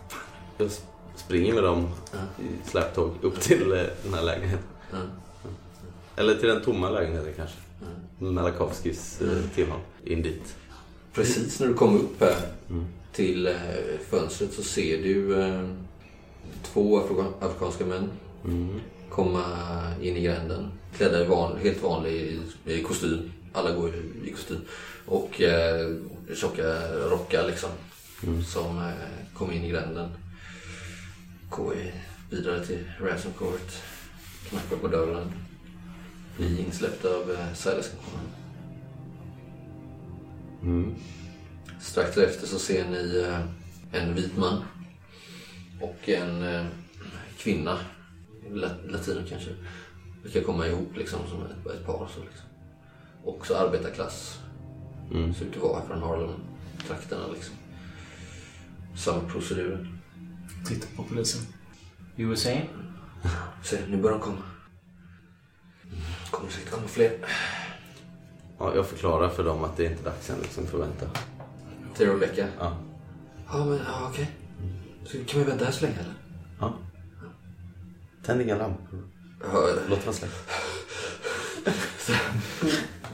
Jag springer med dem Ja. i släptåg upp till eh, den här lägenheten. Ja. Eller till den tomma lägenheten kanske. Ja. Malakovskis eh, tillhåll. In dit. Precis när du kommer upp här Mm. till eh, fönstret så ser du eh, två afrika- afrikanska män Mm. komma in i gränden. Klädda i van, helt vanlig i kostym. Alla går i, kostym. Och eh, tjocka rockar liksom. Mm. Som eh, kom in i gränden. Går i- vidare till Ransom Court. Knackar på dörren. Blir insläppt av eh, Silas. Mm. Strax därefter så ser ni eh, en vit man och en eh, kvinna, la- latino kanske, vilka komma ihop liksom som ett, ett par. Så liksom. Också arbetarklass, Mm. ser ut att vara från Harlem. trakterna liksom. Samma procedur. Titta på polisen. USA? Se, nu börjar de komma. Kommer säkert komma fler. Ja, jag förklarar för dem att det är inte dags än liksom för att vänta. Till Rebecca. Ja. Ja, men ja, okej. Så kan vi vänta här så länge eller? ja. Tänd inga lampor. Ja, Låt den släcka.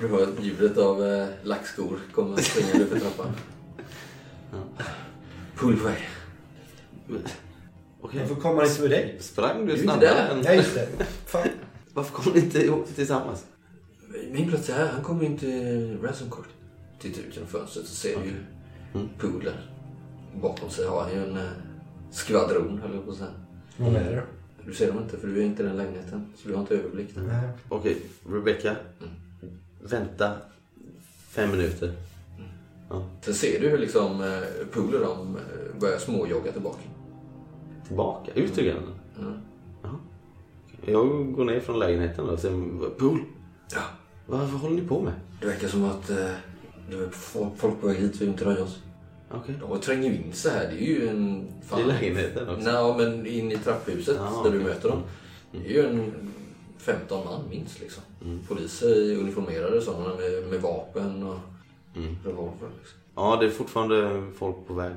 Du hör ljudet av eh, lackskor komma springande upp för trappan. Pool på väg. Okej. Varför kommer han inte med dig? Sprang du snabbare än... Ja, just det. Fan. Varför kom ni inte ihop tillsammans? Min plats är här. Han kommer in till Ransom Court. Tittar ut genom fönstret så ser du ju Mm. Pool där. Bakom sig har han ju en eh, skvadron, höll jag på att säga. Vad menar du? Du ser dem inte för du är inte i den lägenheten. Så du har inte överblick där. Nej. Okej, Rebecca. Mm. Vänta fem minuter. Ja. Sen ser du hur liksom eh, Pool och de eh, börjar småjogga tillbaka. Tillbaka? Ut ur gränden? Ja. Jag går ner från lägenheten och säger Pool, ja. Vad, håller ni på med? Det verkar som att eh, det är folk på väg hit vill inte röja oss. Okej. De tränger ju in så här. Det är ju en... I lägenheten också? Nej, men in i trapphuset Ja, där du möter dem. Det är ju en 15 man minst liksom. Poliser uniformerade sådana med, med vapen och Mm. revolver. Liksom. Ja, det är fortfarande folk på väg.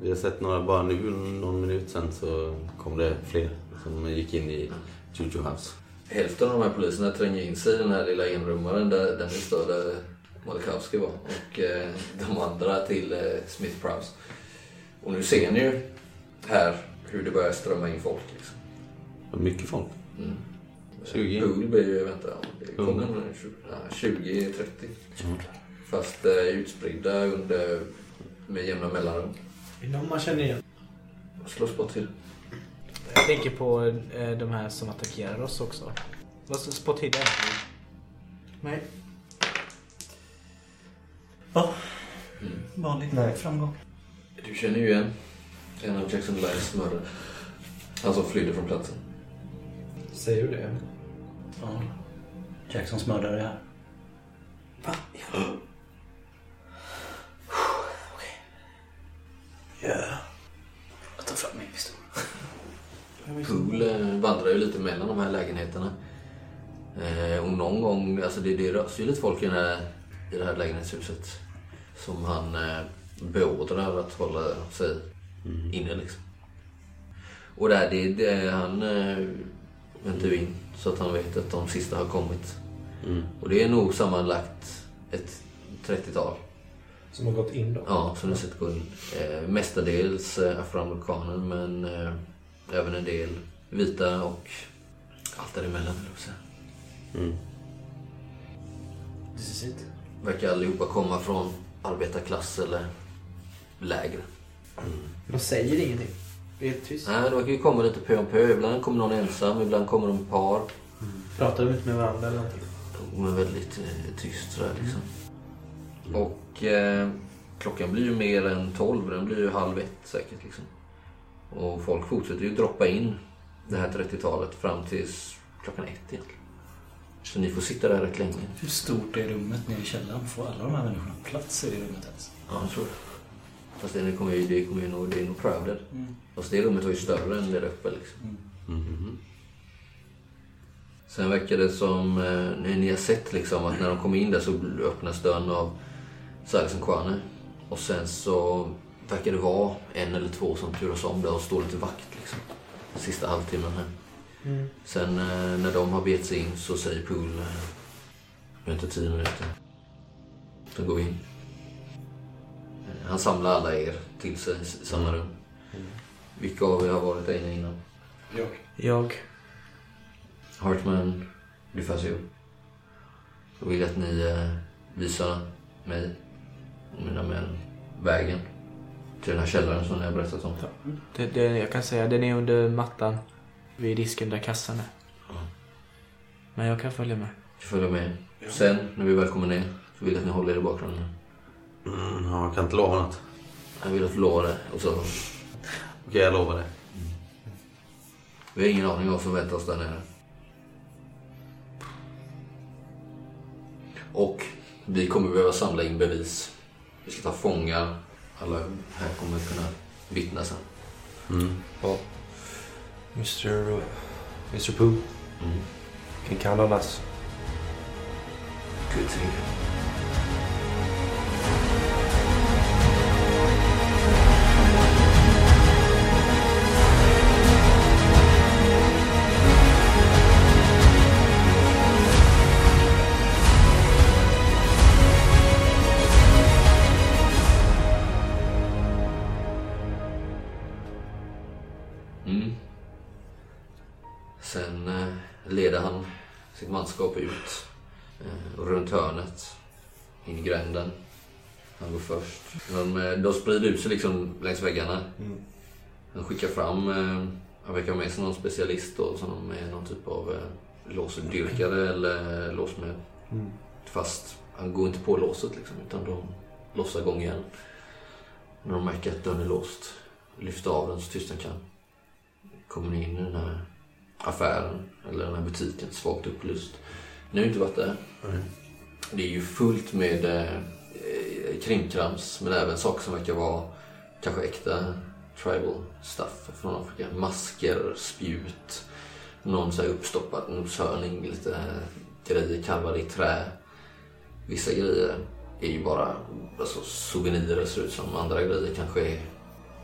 Vi har sett några, bara nu någon minut sen så kom det fler som gick in i Juju House. Hälften av de här poliserna tränger in sig i den här lilla enrummaren där den står där Malakowski var. Och eh, de andra till eh, Smith Prowse. Och nu ser ni ju här hur det börjar strömma in folk. Liksom. Mycket folk. Mm. 20. Pool blir ju, vänta, ja, det kommer Hundra. nog 20, ja, 20, 30. Mm. Fast eh, utspridda under, med jämna mellanrum. Är det någon man känner igen? Slåss bort till. Jag tänker på eh, de här som attackerar oss också. Vad står spot hidden? Nej. Ja. Vanlig Nej. framgång. Du känner ju igen en av Jackson Lyles mördare. Han som flydde från platsen. Säger du det? Ja. Jacksons mördare är här. Va? Ja. Jag tar fram min pistol. Pool eh, vandrar ju lite mellan de här lägenheterna. Eh, och någon gång, alltså det, det rör sig ju lite folk i, den här, i det här lägenhetshuset. Som han eh, beordrar att hålla sig inne liksom. Och där, det, det, han eh, väntar ju in så att han vet att de sista har kommit. Mm. Och det är nog sammanlagt ett 30-tal. Som har gått in då? Ja, som du sett gå in. Eh, mestadels eh, afroamerikaner men eh, även en del vita och allt däremellan vill. Mm. This is it. Verkar allihopa komma från arbetarklass eller lägre. De säger ingenting. Det är helt tyst. Nej, de verkar ju komma lite pö om pö. Ibland kommer någon ensam, ibland kommer de par. Pratar de inte med varandra eller någonting? De är väldigt eh, tyst sådär liksom. Och eh, klockan blir ju mer än tolv. Den blir ju halv ett säkert liksom. Och folk fortsätter ju droppa in det här 30-talet fram tills klockan ett egentligen. Så ni får sitta där rätt länge. Hur stort är rummet nere i källaren? Får alla de här människorna plats i det rummet ens? Ja, jag tror det. Fast det kommer ju, det kommer ju nog, det är nog crowded. Fast det rummet var ju större än det där uppe liksom. Mhm. Sen verkar det som, eh, ni har sett liksom att när de kommer in där så öppnas dörren av Silas Kwane. Och sen så verkar det vara en eller två som turas om där och står lite vakt liksom. Sista halvtimmen här. Sen eh, när de har begett sig in så säger Pool, eh, har inte tio minuter. Sen går vi in. Eh, Han samlar alla er till sig i samma rum. Vilka av er har varit där inne innan? Jag. Jag. Hartman DeFazio. Jag vill att ni eh, visar mig och mina män vägen till den här källaren som ni har berättat om. Det, det, jag kan säga den är under mattan. Vid disken där kassan är. Men jag kan följa med. Följ med. Sen, när vi väl kommer ner, så vill jag att ni håller er i bakgrunden. Mm, ja, jag kan inte lova något. Jag vill att du lovar det. Och så, Okej, jag lovar det. vi har ingen aning om vad som väntar oss där nere. Och vi kommer behöva samla in bevis Vi ska ta fångar. Alla här kommer kunna vittna sen. Mm. Ja. Mr. Mr. Pooh. Mm. Can count on manskap ut eh, och runt hörnet, in i gränden. Han går först. De, eh, de sprider ut sig liksom längs väggarna. Mm. Han skickar fram, eh, han verkar ha med sig någon specialist då, som är någon typ av låsdyrkare eller låsmed. Mm. Fast han går inte på låset liksom, utan de lossar igång igen. När de märker att dörren är låst, lyfter av den så tyst den kan. Kommer ni in i den här affären, eller den här butiken, svagt upplyst. Ni har ju inte varit där. Det är ju fullt med eh, krimkrams, men även saker som verkar vara kanske äkta tribal stuff från Afrika. Masker, spjut, någon så här uppstoppad noshörning, lite grejer karvade i trä. Vissa grejer är ju bara alltså, souvenirer ser ut som. Andra grejer kanske är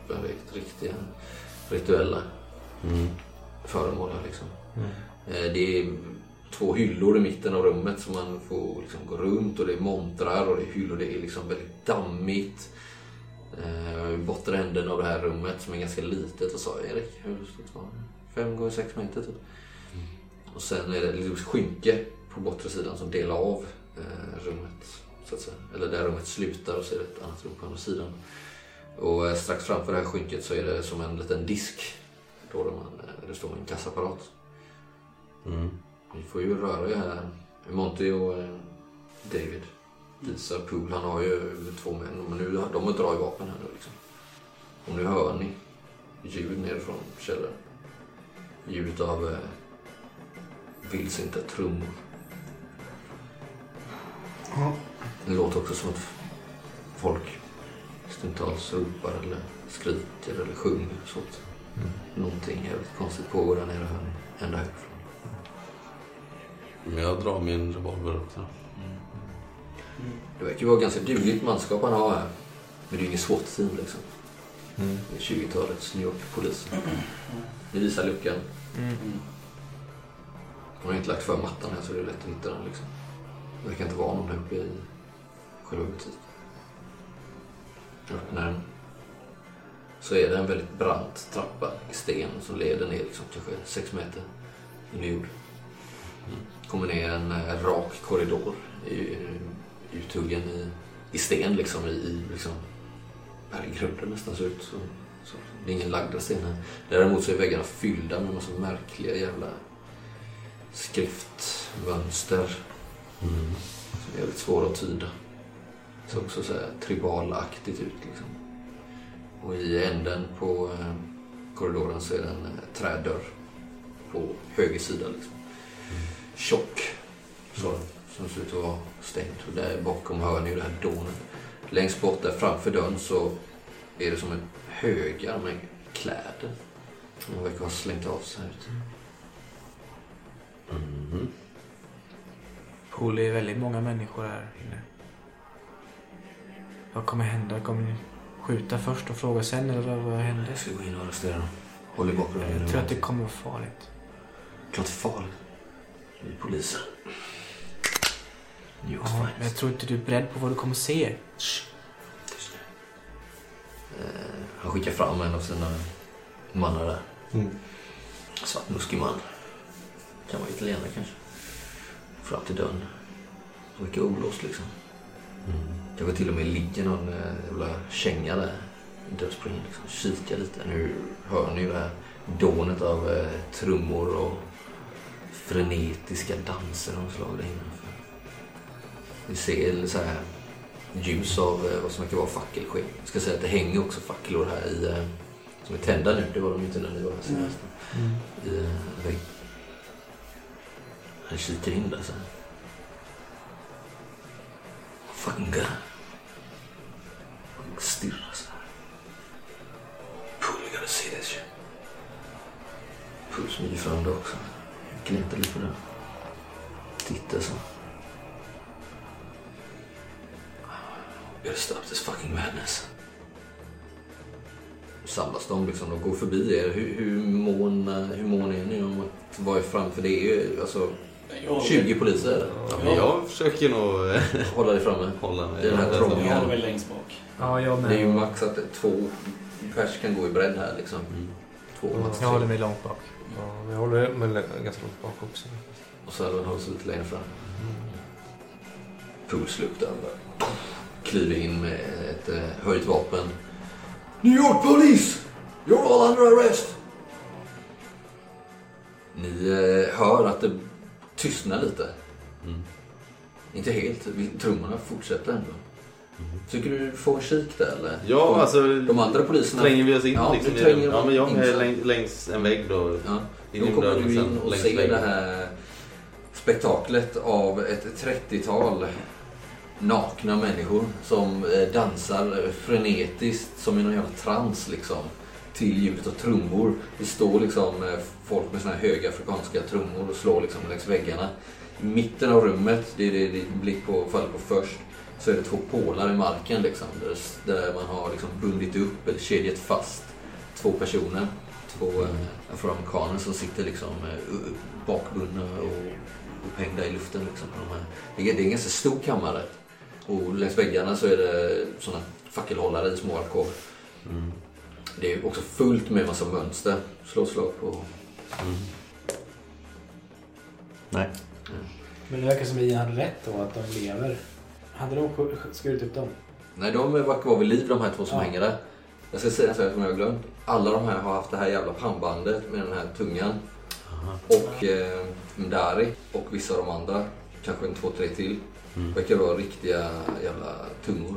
jag vet, riktiga rituella Mm. föremål. Liksom. Eh, Det är två hyllor i mitten av rummet som man får liksom gå runt och det är montrar och det är hyllor. Det är liksom väldigt dammigt. Eh, bortre änden av det här rummet som är ganska litet. Vad sa Erik? Hur stort var det? Fem gånger sex meter typ. Och sen är det liksom skynke på bortre sidan som delar av eh, rummet. Så att säga. Eller där rummet slutar och så är det ett annat rum på andra sidan. Och eh, strax framför det här skynket så är det som en liten disk. Då där man, eh, det står en kassaapparat. Mm. Vi får ju röra er här. Monty och eh, David visar Pool. Han har ju två män. Men nu, de drar ju vapen här nu liksom. Och nu hör ni ljud nerifrån källaren. Ljud av eh, vildsinta trummor. Det låter också som att folk stundtals ropar eller skriker eller sjunger. Så att någonting jävligt konstigt pågår där nere här, ända härifrån. Men jag drar min revolver också. Det verkar ju vara ganska dugligt manskap han har här. Men det är ju inget SWAT-team liksom. Mm. Det är 20-talets New York-polisen. Ni visar luckan. Mm. Hon har inte lagt för mattan här så det är lätt att hitta den liksom. Det verkar inte vara någon där uppe i själva butiken. Jag öppnar den. Så är det en väldigt brant trappa i sten som leder ner liksom, kanske sex meter in i jord. Kommer ner en eh, rak korridor i, uthuggen i, i sten liksom i, i liksom berggrunden nästan ser ut. Så, så. Det är ingen lagda stenar. Däremot så är väggarna fyllda med massa märkliga jävla skriftmönster Mm. som är väldigt svåra att tyda. Det ser också så här tribalaktigt ut liksom. Och i änden på eh, korridoren så är det en eh, trädörr på höger sida liksom. Tjock så, som ser ut att vara stängd. Och där bakom hör ni ju det här dånet. Längst bort där framför dörren så är det som en högar med kläder. Man verkar ha slängt av sig här ute. Mhm. Pool är väldigt många människor här inne. Vad kommer hända? Kommer ni skjuta först och fråga sen eller vad, vad händer? Jag ska gå in och arrestera dem. Håll i bakgrunden. Jag tror att det kommer vara farligt. Klart farligt. Vi är poliser. New York's Ja, men jag tror inte du är beredd på vad du kommer se. Tyst nu. Eh, han skickar fram en av sina mannar där. Mm. Svartmuskig man. Kan vara italienare kanske. Fram till dörren. Verkar olåst liksom. Kanske till och med ligger någon eh, jävla känga där. Dörrspringen liksom. Kika lite. Nu hör ni ju det här dånet av eh, trummor och frenetiska danser av slag där innanför. Vi ser så här ljus av eh, vad som verkar vara fackelsken. Jag ska säga att det hänger också facklor här i, eh, som är tända nu. Det var de inte när ni var här senast. I eh, väggen. Han kikar in där sen. Fucking guy. stirrar så. Pull, you gotta see this shit. Pull smyger fram det också. Lite på det. Tittar så. Gotta stop this fucking madness. Samlas de liksom, de går förbi er. Hur, hur, mån, hur mån är ni om att vara framför? Det är ju alltså Jag 20 poliser. Ja, men jag försöker nog eh, Hålla dig framme. hålla mig. Det är den här trången. Jag håller mig längst bak. Ja, jag Det är ju med. max att två pers kan gå i bredd här liksom. Mm. Två, max Jag håller mig långt bak. Ja, jag håller mig ganska långt bak också. Och så även hålls lite längre fram. Pulslukten bara. Kliver in med ett eh, höjt vapen. New York Police! You're all under arrest! Ni eh, hör att det tystnar lite. Mm. Inte helt. Trummorna fortsätter ändå. Tycker du får kik där eller? Ja, de, alltså de andra poliserna... tränger vi oss in Ja, liksom tränger Ja, men jag är så. läng, längs en vägg då. Ja. Då kommer du in och längs ser väggen. det här spektaklet av ett 30-tal nakna människor som eh, dansar frenetiskt som i någon jävla trans liksom. Till ljudet av trummor. Det står liksom eh, folk med såna här höga afrikanska trummor och slår liksom längs väggarna. I mitten av rummet, det är det din blick på, faller på först, så är det två pålar i marken liksom. Där, där man har liksom bundit upp eller kedjat fast två personer. Två eh, afroamerikaner som sitter liksom eh, bakbundna och upphängda i luften. Liksom, på de här. Det, är, en ganska stor kammare. Och längs väggarna så är det såna fackelhållare i små alkover. Mm. Det är också fullt med massa mönster. Slå slag på. Mm. Nej. Men det verkar som vi hade rätt då att de lever. Hade de sk- skurit upp dem? Nej, de verkar vara vid liv de här två som Ja. hänger där. Jag ska säga en sak som jag har glömt. Alla de här har haft det här jävla pannbandet med den här tungan. Aha. Och eh, Mdari och vissa av de andra, kanske en två, tre till, Mm. verkar vara riktiga jävla tungor.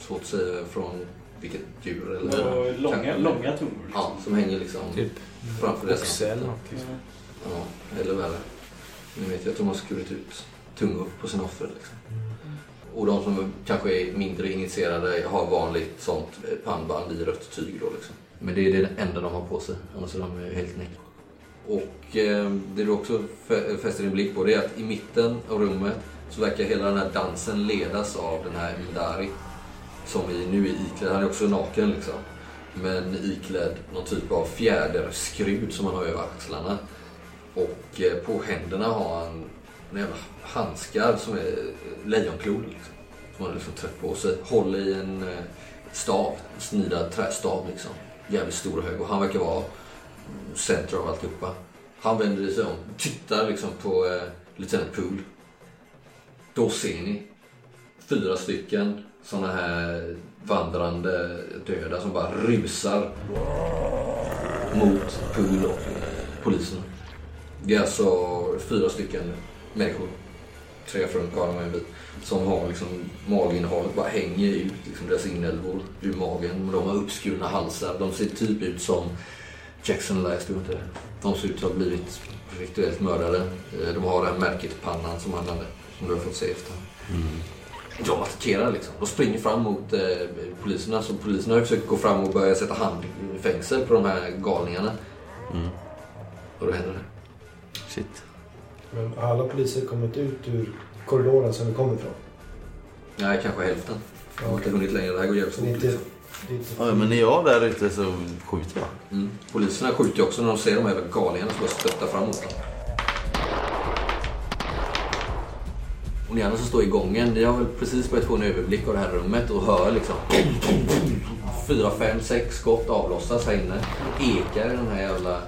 Svårt att säga från vilket djur eller... Och Långa, Kanske- långa tungor. Liksom. Ja, som hänger liksom Typ framför deras oxe eller något. Liksom. Ja, eller värre. Nu vet jag att de har skurit ut tungor på sina offer. Liksom. Och de som kanske är mindre initierade har vanligt sånt pannband i rött tyg då liksom. Men det är det enda de har på sig, annars är de helt näck. Och eh, det du också fä- fäster din blick på det är att i mitten av rummet så verkar hela den här dansen ledas av den här Mdari. Som i, nu är iklädd, han är också naken liksom. Men iklädd någon typ av fjäderskrud som han har över axlarna. Och eh, på händerna har han jävla handskar som är lejonklor. Liksom. Som han har liksom trätt på sig. Håller i en eh, stav, en snidad trästav liksom. Jävligt stor och hög. Och han verkar vara center av alltihopa. Han vänder sig om, tittar liksom på eh, Lieutenant Pool. Då ser ni fyra stycken såna här vandrande döda som bara rusar mot Pool och eh, polisen. Det är alltså fyra stycken människor, tre afroamerikaner och en vit, som har liksom maginnehållet bara hänger ut, liksom deras inälvor ur magen. De har uppskurna halsar. De ser typ ut som Jackson Last, inte det? De ser ut att ha blivit rituellt mördade. Eh, De har det här märket i pannan som han hade, som du har fått se efter. Mm. De attackerar liksom. De springer fram mot eh, poliserna. Så poliserna har försökt gå fram och börja sätta hand i fängsel på de här galningarna. Mm. Och då händer det. Shit. Men har alla poliser kommit ut ur korridoren som vi kom ifrån? Nej, kanske hälften. Jag har inte hunnit längre. Det här går jävligt fort. inte... Liksom. Inte Ja, men när jag är där ute så skjuter jag. Mm. Poliserna skjuter ju också när de ser de här galningarna som bara stöttar framåt dem. Och ni andra som står i gången, ni har väl precis börjat få en överblick av det här rummet och hör liksom fyra, fem, sex skott avlossas här inne. Ekar i den här jävla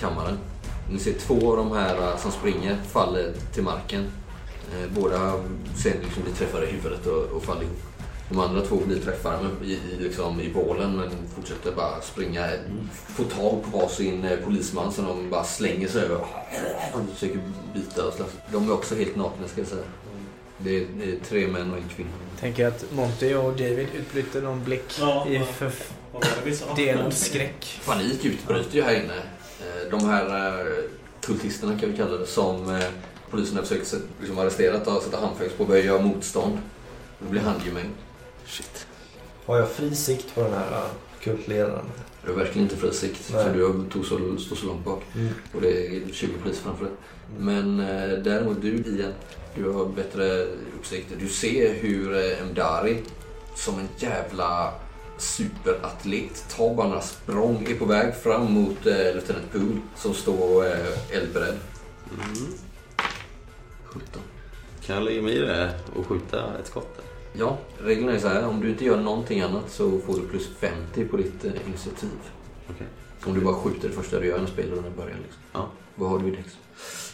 kammaren. Ni ser två av de här eh, som springer faller till marken. Eh, Båda sen liksom blir träffade i huvudet och, och faller ihop. De andra två blir träffade i, i, liksom, i bålen men fortsätter bara springa. Få tag på varsin eh, polisman som de bara slänger sig över. Och försöker bita och slåss. De är också helt nakna ska jag säga. Det är, det är tre män och en kvinna. Tänker att Monty och David utbyter någon blick Ja, i ja. fördelad skräck. Panik utbryter ju här inne. Eh, De här eh, kultisterna kan vi kalla det som eh, polisen har försökt liksom arrestera och sätta handfängsel på och börja göra motstånd. Det blir handgemäng. Shit. Har jag fri sikt på den här kultledaren? Du har verkligen inte fri sikt. Nej. För du tog så, står så långt bak. Mm. Och det är 20 poliser framför dig. Men eh, däremot du Ian, du har bättre uppsikt. Du ser hur eh, Mdari som en jävla superatlet tar bara några språng, är på väg fram mot eh, Lieutenant Poole som står eh, eldberedd. Mm. 17. Kan jag lägga mig i det och skjuta ett skott? där? Ja, reglerna är så här. Om du inte gör någonting annat så får du plus 50 på ditt eh, initiativ. Okej. Om du bara skjuter det första du gör när spelrundan börjar. Liksom. Ja. Vad har du i dex?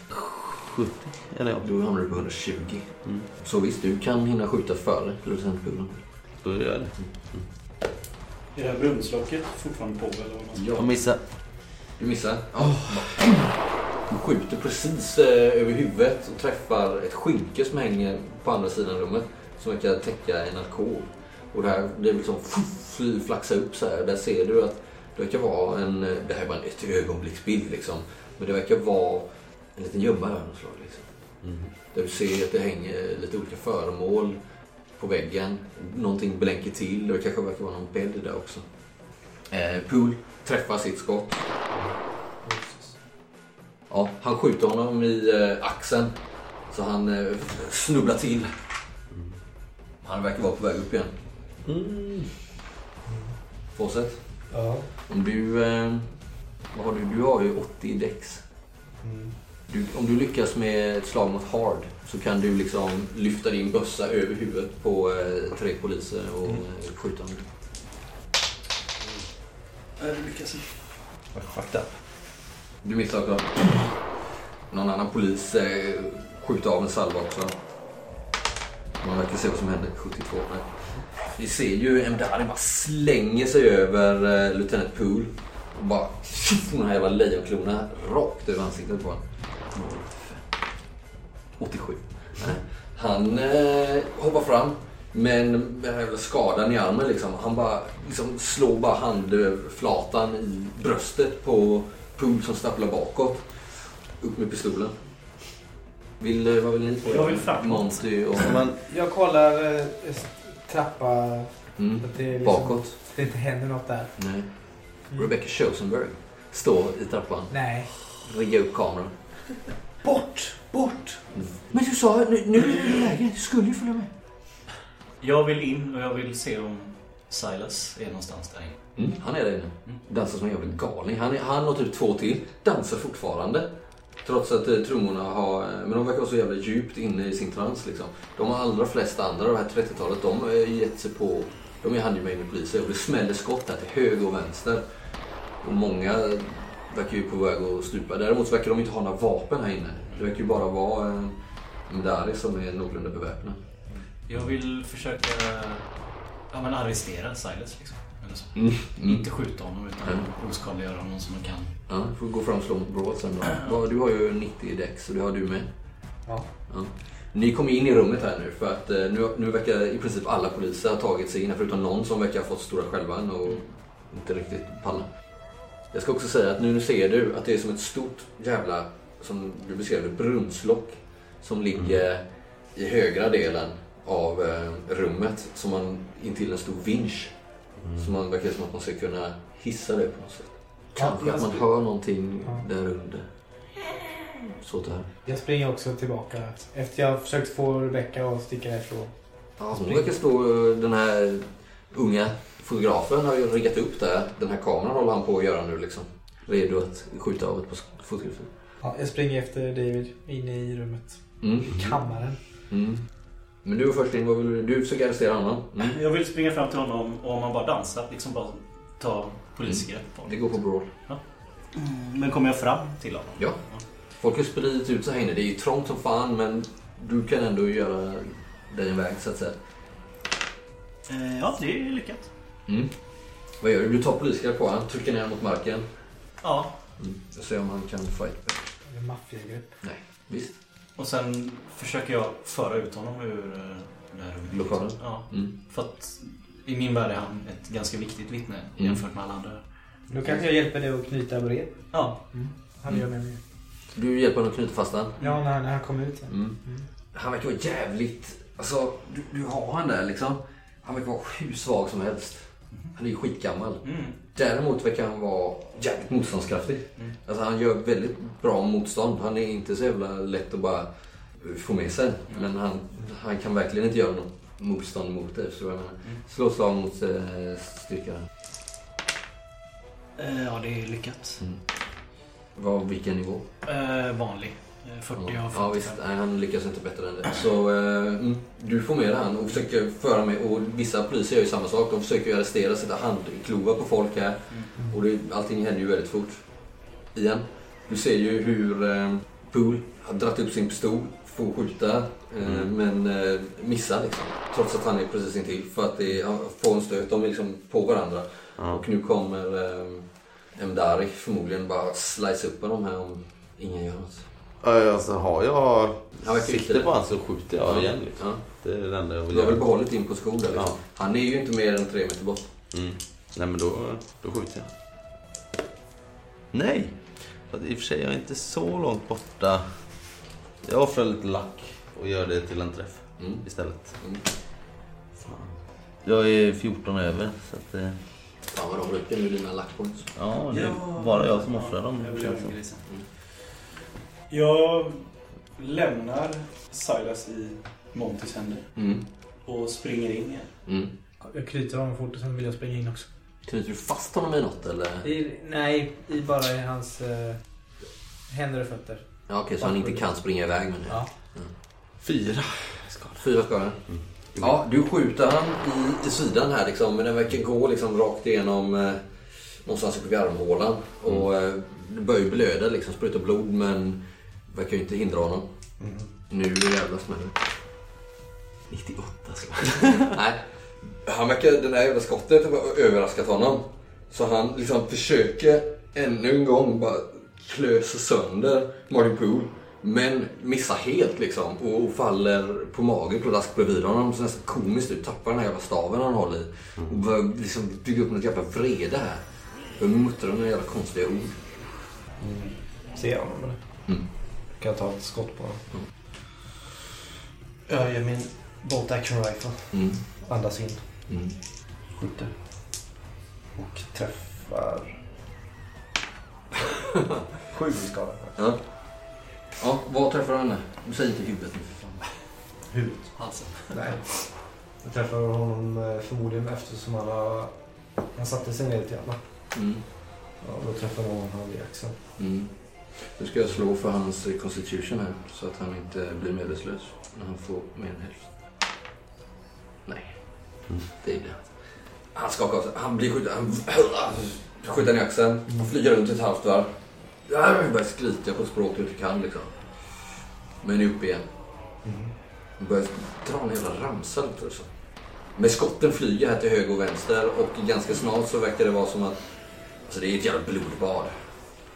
70? Eller ja, Då hamnar du på 120. Mm. Så visst, du kan hinna skjuta före Lieutenant Poole. då gör jag det. Är det här brunnslocket fortfarande på eller vad man ska... Jag missar. Du missar? Ja. Du skjuter precis eh, över huvudet och träffar ett skynke som hänger på andra sidan rummet. Som verkar täcka en alkov. Och det här det liksom flaxar upp så här. Där ser du att det verkar vara en... eh, Det här är bara ett ögonblicksbild liksom. Men det verkar vara en liten gömma av något slag. Liksom. Mm. Där du ser att det hänger lite olika föremål på väggen. Någonting blänker till och det kanske verkar vara någon bädd där också. Eh, Pool träffar sitt skott. Ja, han skjuter honom i eh, axeln. Så han eh, snubblar till. Han verkar vara på väg upp igen. Mm. Fortsätt. Ja. Om du... Eh, vad har du? Du har ju 80 i dex. Mm. Du, om du lyckas med ett slag mot hard så kan du liksom lyfta din bössa över huvudet på eh, tre poliser och eh, skjuta dem. Det lyckas inte. Vad fucked up. Du missar också. Någon annan polis eh, skjuter av en salva också. Man verkar se vad som händer. 72. Nej. Vi ser ju Mdari bara slänger sig över eh, Lieutenant Poole. Och bara tjoff, den här jävla lejonklorna rakt över ansiktet på honom. 87. Nej. Han eh, hoppar fram. Men med den här jävla skadan i armen liksom. Han bara liksom slår bara handflatan i bröstet på Poole som stapplar bakåt. Upp med pistolen. Vill, eh, vad vill ni? Jag vill framåt. Monty och... Men Jag kollar eh, trappa... Mm. Att det, är liksom, Bakåt. det inte händer något där. Nej. Rebecca Chosenberg står i trappan. Nej. Rigga upp kameran. Bort! Bort! Men du sa nu, nu är det läge. Du skulle ju följa med. Jag vill in och jag vill se om Silas är någonstans där inne. Mm, han är där inne. Dansar som en jävla galning. Han, är, han och typ två till dansar fortfarande. Trots att eh, trummorna har... eh, Men de verkar vara så jävla djupt inne i sin trans liksom. De allra flesta andra, det här 30-talet, de har gett sig på... De är handgemäng med poliser och det smäller skott här till höger och vänster. Och många verkar ju på väg att stupa. Däremot så verkar de inte ha några vapen här inne. Det verkar ju bara vara en Mdari som är någorlunda beväpnad. Jag vill försöka ja, men arrestera Silas liksom. Eller så. Mm. Mm. Inte skjuta honom utan oskadliggöra honom som man kan. Ja, du får gå fram och slå mot Broad sen då. Du har ju 90 i dex och det har du med. Ja. Ja. Ni kommer in i rummet här nu för att eh, nu, nu verkar i princip alla poliser ha tagit sig in här, förutom någon som verkar ha fått stora skälvan och inte riktigt palla. Jag ska också säga att nu ser du att det är som ett stort jävla, som du beskrev det, brunnslock som ligger i högra delen av eh, rummet som man intill en stor vinsch. Så man verkar som att man ska kunna hissa det på något sätt. Kanske jag att man hör någonting Ja. där under. Så det här. Jag springer också tillbaka. Efter jag försökt få Rebecca att sticka härifrån. Ja, hon verkar stå, den här unga fotografen har ju riggat upp där. Den här kameran håller han på att göra nu liksom. Redo att skjuta av ett par fotografer. Ja, jag springer efter David inne i rummet. Mm. I kammaren. Mm. Men du var först in, vad vill du? Du försöker arrestera honom. Mm. Jag vill springa fram till honom och om han bara dansar, liksom bara ta polisgrepp på Det honom. går på brawl. Men kommer jag fram till honom? Ja. Folk har spridit ut sig här inne. Det är ju trångt som fan men du kan ändå göra dig en väg så att säga. Eh, ja, det är lyckat. Mm. Vad gör du? Du tar polisgrepp på honom, trycker ner honom mot marken. Ja, Mm. Jag ser om han kan fight. Eller maffiagrepp. Nej, visst. och sen försöker jag föra ut honom ur eh, det här rummet. Lokalen? Ja, Mm. för att i min värld är han ett ganska viktigt vittne jämfört med alla andra. Då kanske jag hjälper dig att knyta brev. Ja, Han gör med mig. Du hjälper honom att knyta fast honom. Ja, när, när han kommer ut sen. Mm. Han verkar vara jävligt... Alltså, du, du har han där liksom. Han verkar vara hur svag som helst. Han är ju skitgammal. Mm. Däremot verkar han vara jävligt motståndskraftig. Alltså han gör väldigt bra motstånd. Han är inte så jävla lätt att bara få med sig. Men han, han kan verkligen inte göra något motstånd mot det. Så jag menar, slå ett slag mot eh, styrka. Eh, ja, det är lyckat. Vad, vilken nivå? Eh, vanlig. Eh, 40 Ja, av ja 45. visst. Nej, han lyckas inte bättre än det. Så eh, mm, du får med dig han och försöker föra med. Och vissa poliser gör ju samma sak. De försöker ju arrestera, sätta handklovar på folk här. Och det, allting händer ju väldigt fort. Igen. Du ser ju hur eh, Pool har dragit upp sin pistol, får skjuta, eh, Mm. men eh, missar liksom. Trots att han är precis intill. För att det, han får en stöt, de är liksom på varandra. Ja. Och nu kommer eh, Mdari förmodligen bara slice upp dem här om ingen gör något. Ja, Alltså har jag inte sikte det. på han så skjuter jag igen. Liksom. Ja. Det är det enda jag vill Du har väl göra. behållit din position där liksom. Ja. Han är ju inte mer än tre meter bort. Mm. Nej men då, då skjuter jag. Nej! Fast I och för sig, jag är inte så långt borta. Jag offrar lite lack och gör det till en träff Mm. istället. Mm. Fan. Jag är 14 över så att... eh, Fan vad de rycker nu dina lackpoints. Ja, det är bara jag som offrar dem. Jag Jag lämnar Silas i Montys händer Mm. och springer in igen. Mm. Jag knyter honom fort och sen vill jag springa in också. Knyter du fast honom i något eller? I, nej, i bara i hans eh, händer och fötter. Ja, okej, så han inte kan springa iväg med det. Ja. Fyra skador. Fyra skador. Ja, du skjuter han i, i sidan här liksom, men den verkar gå liksom rakt igenom eh, någonstans uppe vid armhålan. Och eh, det börjar ju blöda liksom, spruta blod men verkar ju inte hindra honom. Nu jävlar smäller det. 98 ska Nej. Han verkar, den här jävla skottet har överraskat honom. Så han liksom försöker ännu en gång bara klösa sönder Martin Pool. Men missar helt liksom och faller på magen pladask bredvid honom. Så nästan komiskt ut. Tappar den här jävla staven han håller i. Och börjar liksom bygga upp något jävla vrede här. Börjar muttra några jävla konstiga ord. Ser jag honom eller? Mm. Kan jag ta ett skott på honom? Jag gör min bolt action rifle. Mm. Andas in. Mm. Skjuter. Och träffar... Sju i skada. Ja. Ja, vad träffar han? Du säger inte huvudet nu för fan. Huvudet. Halsen. Nej. Jag träffar honom eh, förmodligen eftersom han har... Han satte sig ner lite grann. Mm. Ja, då träffar jag honom i axeln. Mm. Nu ska jag slå för hans constitution här så att han inte blir medvetslös när han får mer än hälften. Nej, Mm. det är det. Han skakar av sig. Han blir skjuten. Han skjuter i axeln. Han flyger runt ett halvt varv. Han börjar skrika på språk du inte kan liksom. Men är uppe igen. Han börjar dra en jävla ramsa liksom. Med. Men skotten flyger här till höger och vänster och ganska snart så verkar det vara som att Alltså det är ett jävla blodbad.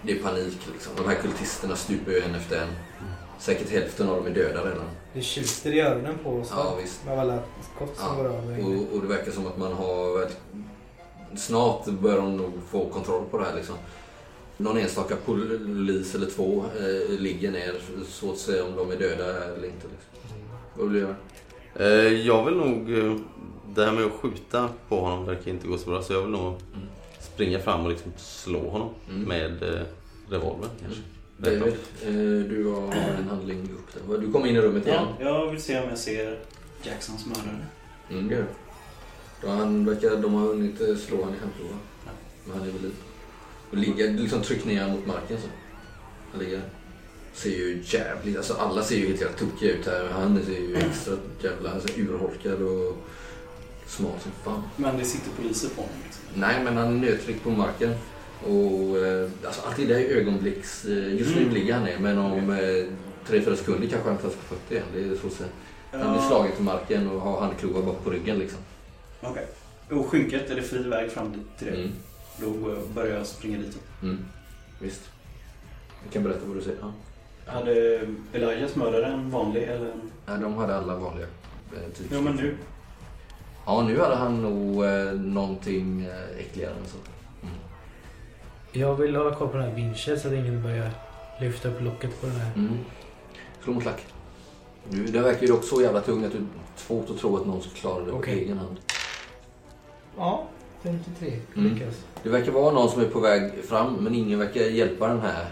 Det är panik liksom. De här kultisterna stupar ju en efter en. Säkert hälften av dem är döda redan. Det tjuter i öronen på oss. Ja, visst. Med alla skott som Ja, går av. Och, och det verkar som att man har... väl- Snart börjar de nog få kontroll på det här liksom. Någon enstaka polis eller två eh, ligger ner. Svårt att se om de är döda eller inte. Liksom. Vad vill du göra? Eh, jag vill nog... eh, Det här med att skjuta på honom verkar inte gå så bra så jag vill nog springa fram och liksom slå honom Mm. med eh, revolvern kanske. David, eh, du har en handling upp där. Du kommer in i rummet igen. Ja, jag vill se om jag ser Jacksons mördare. Mm, det gör. Då han verkar, de har hunnit eh, slå han i handklovar. Men han är liv. Och ligger liksom tryckt ner mot marken så. Han ligger. Ser ju jävligt, alltså alla ser ju helt jävla tokiga ut här. Han ser ju extra jävla alltså, urholkad och smal som fan. Men det sitter poliser på honom. Nej, men han är nödtryckt på marken. Och eh, alltså, allt det där är ögonblicks... Eh, just nu Mm. ligger han ner, men om eh, tre, fyra sekunder kanske han tas på fötter igen. Det är så säga. Han blir slagen till marken och har handklovar bak på ryggen liksom. Okej. Och skynket, är det fri väg fram till det? Mm. Då börjar jag springa dit. Mm. Visst. Jag kan berätta vad du säger. Ja. Hade Elijahs mördare en vanlig eller? en- Nej, de hade alla vanliga eh. Jo men nu. Ja, nu hade han nog eh, någonting eh, äckligare än så. Jag vill hålla koll på den här vinschen så att ingen börjar lyfta upp locket på den här. Mm. Slå mot lack. Du, den verkar ju dock så jävla tung att du svårt att tro att någon ska klara det på Okej. egen hand. Ja, 53 Mm. lyckas. Det verkar vara någon som är på väg fram men ingen verkar hjälpa den här.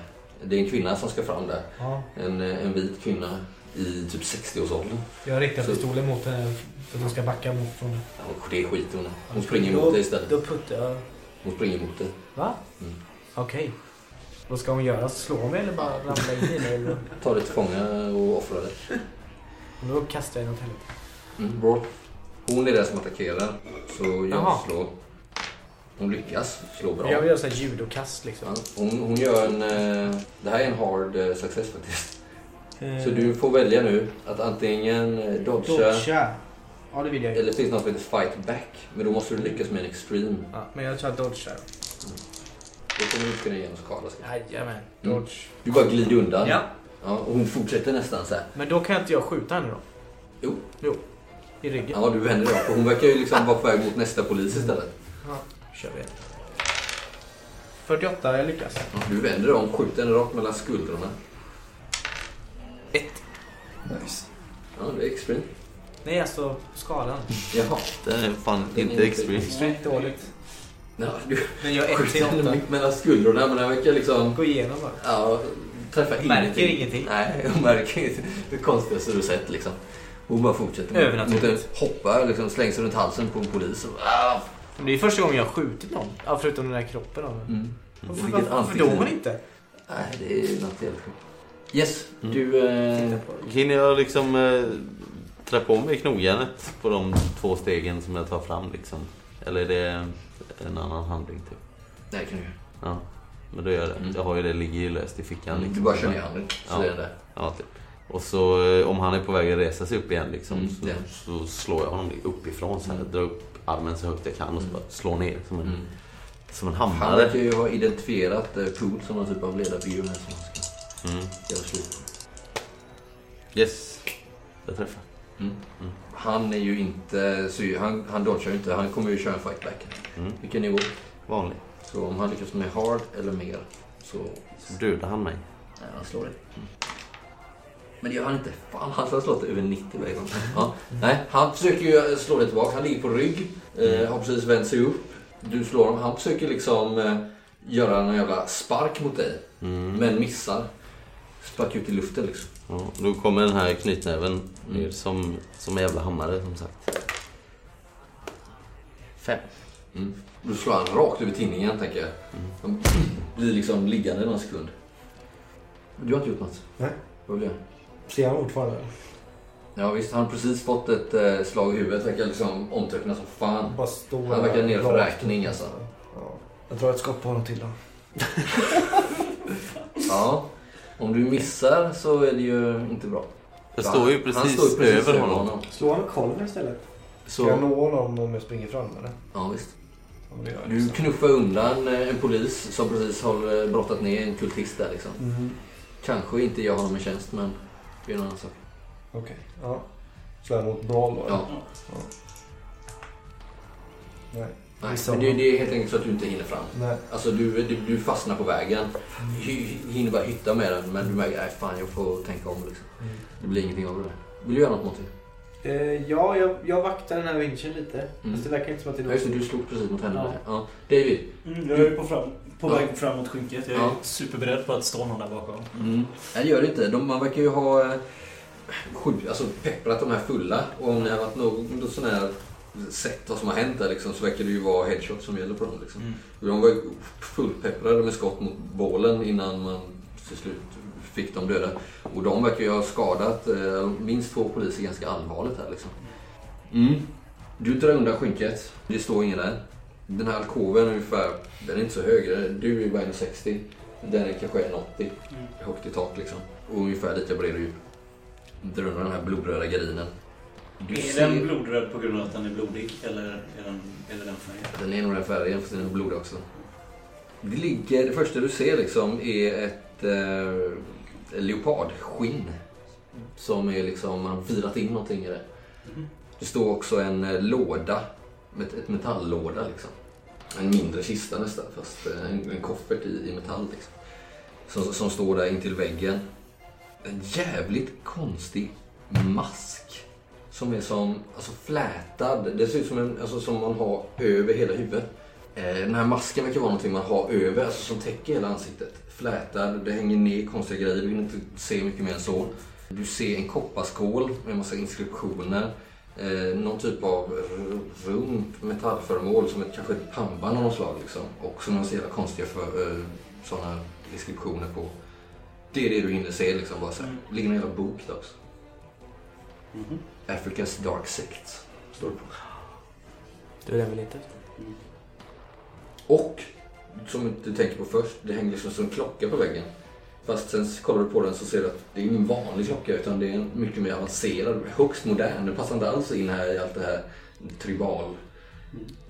Det är en kvinna som ska fram där. Ja. En, eh, en vit kvinna i typ 60-årsåldern. Jag riktar Så- pistolen mot henne för att hon ska backa mot från det. Ja, det skiter hon. Hon springer emot dig istället. Då puttar jag... Hon springer emot dig. Va? Mm. Okej. Vad ska hon göra? Slå mig eller bara ramla in i mig? Eller? Tar dig till fånga och offrar dig. Då kastar jag den åt helvete. Mm, bra. Hon är den som attackerar. Så jag slår. Hon lyckas slå bra. Jag vill göra så här judokast liksom. Ja, hon, hon gör en... eh, Det här är en hard eh, success faktiskt. Så du får välja nu att antingen eh, dodga Dodga. Ja, det vill jag eller finns något som heter fight back. Men då måste du lyckas med en extreme. Ja, men jag att dodge där. Då kommer du inte kunna ge någon skada. ska jag. Jajamän. Mm. Dodge. Du bara glider undan. Ja. Ja, och hon fortsätter nästan så här. Men då kan inte jag skjuta henne då? Jo. Jo. I ryggen? Ja, du vänder dig om. För Hon verkar ju liksom vara på väg mot nästa polis istället. Ja, kör vi. 48, jag lyckas. Ja, Du vänder dig om, skjuter henne rakt mellan skuldrorna. Nice. Ja, det är extreme. Nej, alltså skalan. Jaha. Det är fan Den är inte inte- extreme. Dåligt. Ja, du Den gör 1 till skjuter henne 8. mitt mellan skuldrorna men den verkar liksom... Gå igenom bara. Ja, träffar Märker ingenting. ingenting. Nej, hon märker ingenting. Det konstigaste du sett liksom. Hon bara fortsätter. Övernaturligt. Hoppar, liksom slängs runt halsen på en polis. Och, ah! Men det är första gången jag har skjutit någon. Ja, förutom den där kroppen. Mm. Varför, varför, varför dog hon inte? Nej, det är något helt sjukt. Yes, Mm. du... Eh, det. Hinner jag liksom eh, trä på mig knogjärnet på de två stegen som jag tar fram liksom? Eller är det en annan handling typ? nej, kan du göra. Ja, men då gör jag det. Mm. Jag har ju det, ligger ju löst i fickan. Du Liksom. bara kör ner handen. Så Ja. är det. Ja, typ. Och så eh, om han är på väg att resa sig upp igen liksom, Mm, så, ja. så slår jag honom uppifrån så här, Mm. drar upp armen så högt jag kan och så Mm. bara slår ner som en, Mm. som en Han hammare. verkar ju ha identifierat eh, Pool som någon typ av ledarfigur här som han ska Mm. göra slut Yes, jag träffar. mm. Mm. Han är ju inte... Ju- han, han dodgar ju inte. Han kommer ju köra en fight back. Mm. Vilken nivå? Vanlig. Så om han lyckas med hard eller mer så... Så dödar han mig. Nej, han slår dig. Mm. Men det gör han inte. Fan, han har slått över 90 varje gång. Ja. Nej, han försöker ju slå dig tillbaka. Han ligger på rygg. Eh, har precis vänt sig upp. Du slår honom. Han försöker liksom eh, göra en jävla spark mot dig. Mm. Men missar. Sparkar ut i luften liksom. Ja, då kommer den här knytnäven Mm. som, som en jävla hammare som sagt. Fem. Mm. Då slår han rakt över tinningen tänker jag. Mm. Han blir liksom liggande någon sekund. Du har inte gjort något? Nej. Vad vill göra? Ser han fortfarande? Ja visst, han har precis fått ett eh, slag i huvudet. Verkar liksom omtöcknad som fan. Han verkar ner för räkning, alltså. Ja. Jag drar ett skott på honom till då. Ja. Om du missar så är det ju inte bra. Jag Ja, står ju han precis, står ju precis över honom. Slå honom med kolven istället. Ska jag Så, nå honom om jag springer fram eller? ja visst. Ja, Du liksom. knuffar undan eh, en polis som precis har eh, brottat ner en kultist där liksom. Mhm. Kanske inte jag honom i tjänst men det är en annan sak. Okej, ja. Slår jag mot Brawl då? Ja. Nej. Nej, Missar men det, det är helt enkelt så att du inte hinner fram. Nej. Alltså du, du, du fastnar på vägen. Hy, hinner bara hytta med den men du märker att fan jag får tänka om liksom. Mm. Det blir ingenting av det. Vill du göra något Monty? Eh, ja, jag, jag vaktar den här vinschen lite. Fast det verkar inte som att det är Ja, just det, något. du slog precis mot henne. Ja. där. Ja. David. Mm, jag är på, fram, på Ja. väg fram mot skynket. Jag är Ja. superberedd på att stå någon där bakom. Mm. Nej, det gör det inte. De, man verkar ju ha eh, skjut, alltså, pepprat de här fulla. Och om det har varit något, något sån här sett vad som har hänt där liksom, så verkar det ju vara headshot som gäller på dem. Liksom. Mm. De var ju fullpepprade med skott mot bålen innan man till slut fick dem döda. Och de verkar ju ha skadat eh, minst två poliser ganska allvarligt här liksom. Mm. Du drar undan skynket. Det står ingen där. Den här alkoven är ungefär, den är inte så hög. Du är bara 1,60. Den är kanske 1,80. Mm. Högt i tak liksom. Och ungefär lika bred djup. Drar undan den här blodröda gardinen. Du Är ser- den blodröd på grund av att den är blodig? Eller är den, eller den färgen? Den är nog den färgen fast den är blodig också. Det ligger, det första du ser liksom är ett eh, leopardskinn. Som är liksom, man har virat in någonting i det. Mhm. Det står också en eh, låda, ett, ett metalllåda liksom. En mindre kista nästan fast eh, en, en koffert i, i metall liksom. Som, som står där intill väggen. En jävligt konstig mask som är som alltså flätad. Det ser ut som en, alltså som man har över hela huvudet. Eh, den här masken verkar vara någonting man har över, alltså som täcker hela ansiktet. Flätad, det hänger ner konstiga grejer, du vill inte se mycket mer än så. Du ser en kopparskål med en massa inskriptioner. Eh, någon typ av runt metallföremål som ett, kanske ett pannband av något slag. Liksom. Och så några jävla konstiga för, eh, sådana inskriptioner på. Det är det du hinner se. Liksom, bara så här. Det ligger en jävla bok där också. Mhm. Africa's Dark Sect står det på. Du är den letar efter. Och, som du tänker på först, det hänger liksom som en klocka på väggen. Fast sen kollar du på den så ser du att det är ingen vanlig klocka utan det är en mycket mer avancerad, högst modern. Den passar inte alls in här i allt det här tribal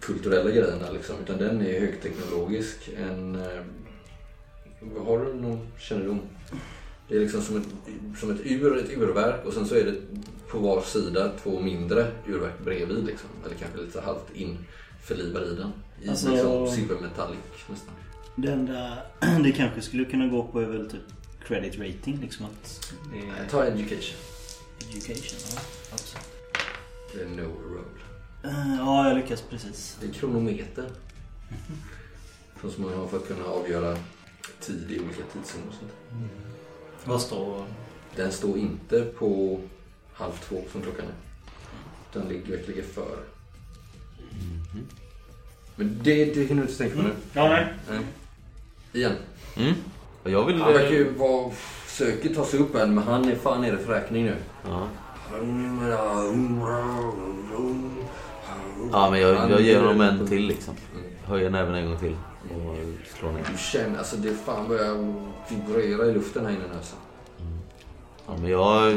kulturella grejerna liksom. Utan den är högteknologisk. En, eh, har du någon kännedom? Det är liksom som ett, som ett ur, ett urverk och sen så är det på var sida två mindre urverk bredvid liksom. Eller kanske lite halvt införlivad i den. I Alltså, liksom silvermetallic nästan. Det enda det kanske skulle kunna gå på är väl typ credit rating. Liksom att är Ta education. education. Ja, alltså. Det är no road. Eh, ja, jag lyckas precis. Det är kronometer. Som man har för att kunna avgöra tid i olika tidszoner och sånt. Vad står... Den står inte på halv två som klockan är. Den ligger verkligen före. Men det, det hinner du inte tänka på nu. Ja, nej. Nej. Igen. Mm. Jag vill... Han verkar ju vara... Försöker ta sig upp än, men han är fan nere för räkning nu. Ja. ja, men jag, jag ger honom en till liksom. Höjer näven en gång till. Och slår ner. Du känner, alltså det fan börjar vibrera i luften här inne nu alltså. Ja, men jag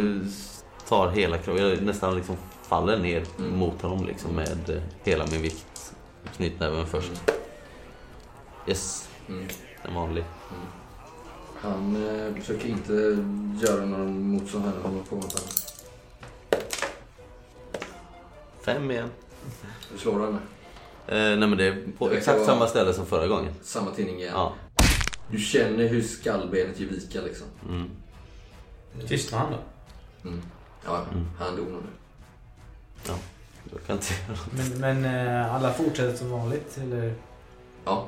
tar hela kroppen. Jag nästan liksom faller ner Mm. mot honom liksom med eh, hela min vikt. Knytnäven först. Yes, Mm. en vanlig. Han eh, försöker inte göra någon motstånd här. Han håller på med det. Fem igen. Du slår henne. Eh, nej men det är på Det exakt samma ställe som förra gången. Samma tidning igen. Ja. Du känner hur skallbenet ger vika liksom. Mm. Tystnar han då? Mm. Ja, Mm. han dog nog nu. Jag kan inte Men, men eh, alla fortsätter som vanligt eller? Ja,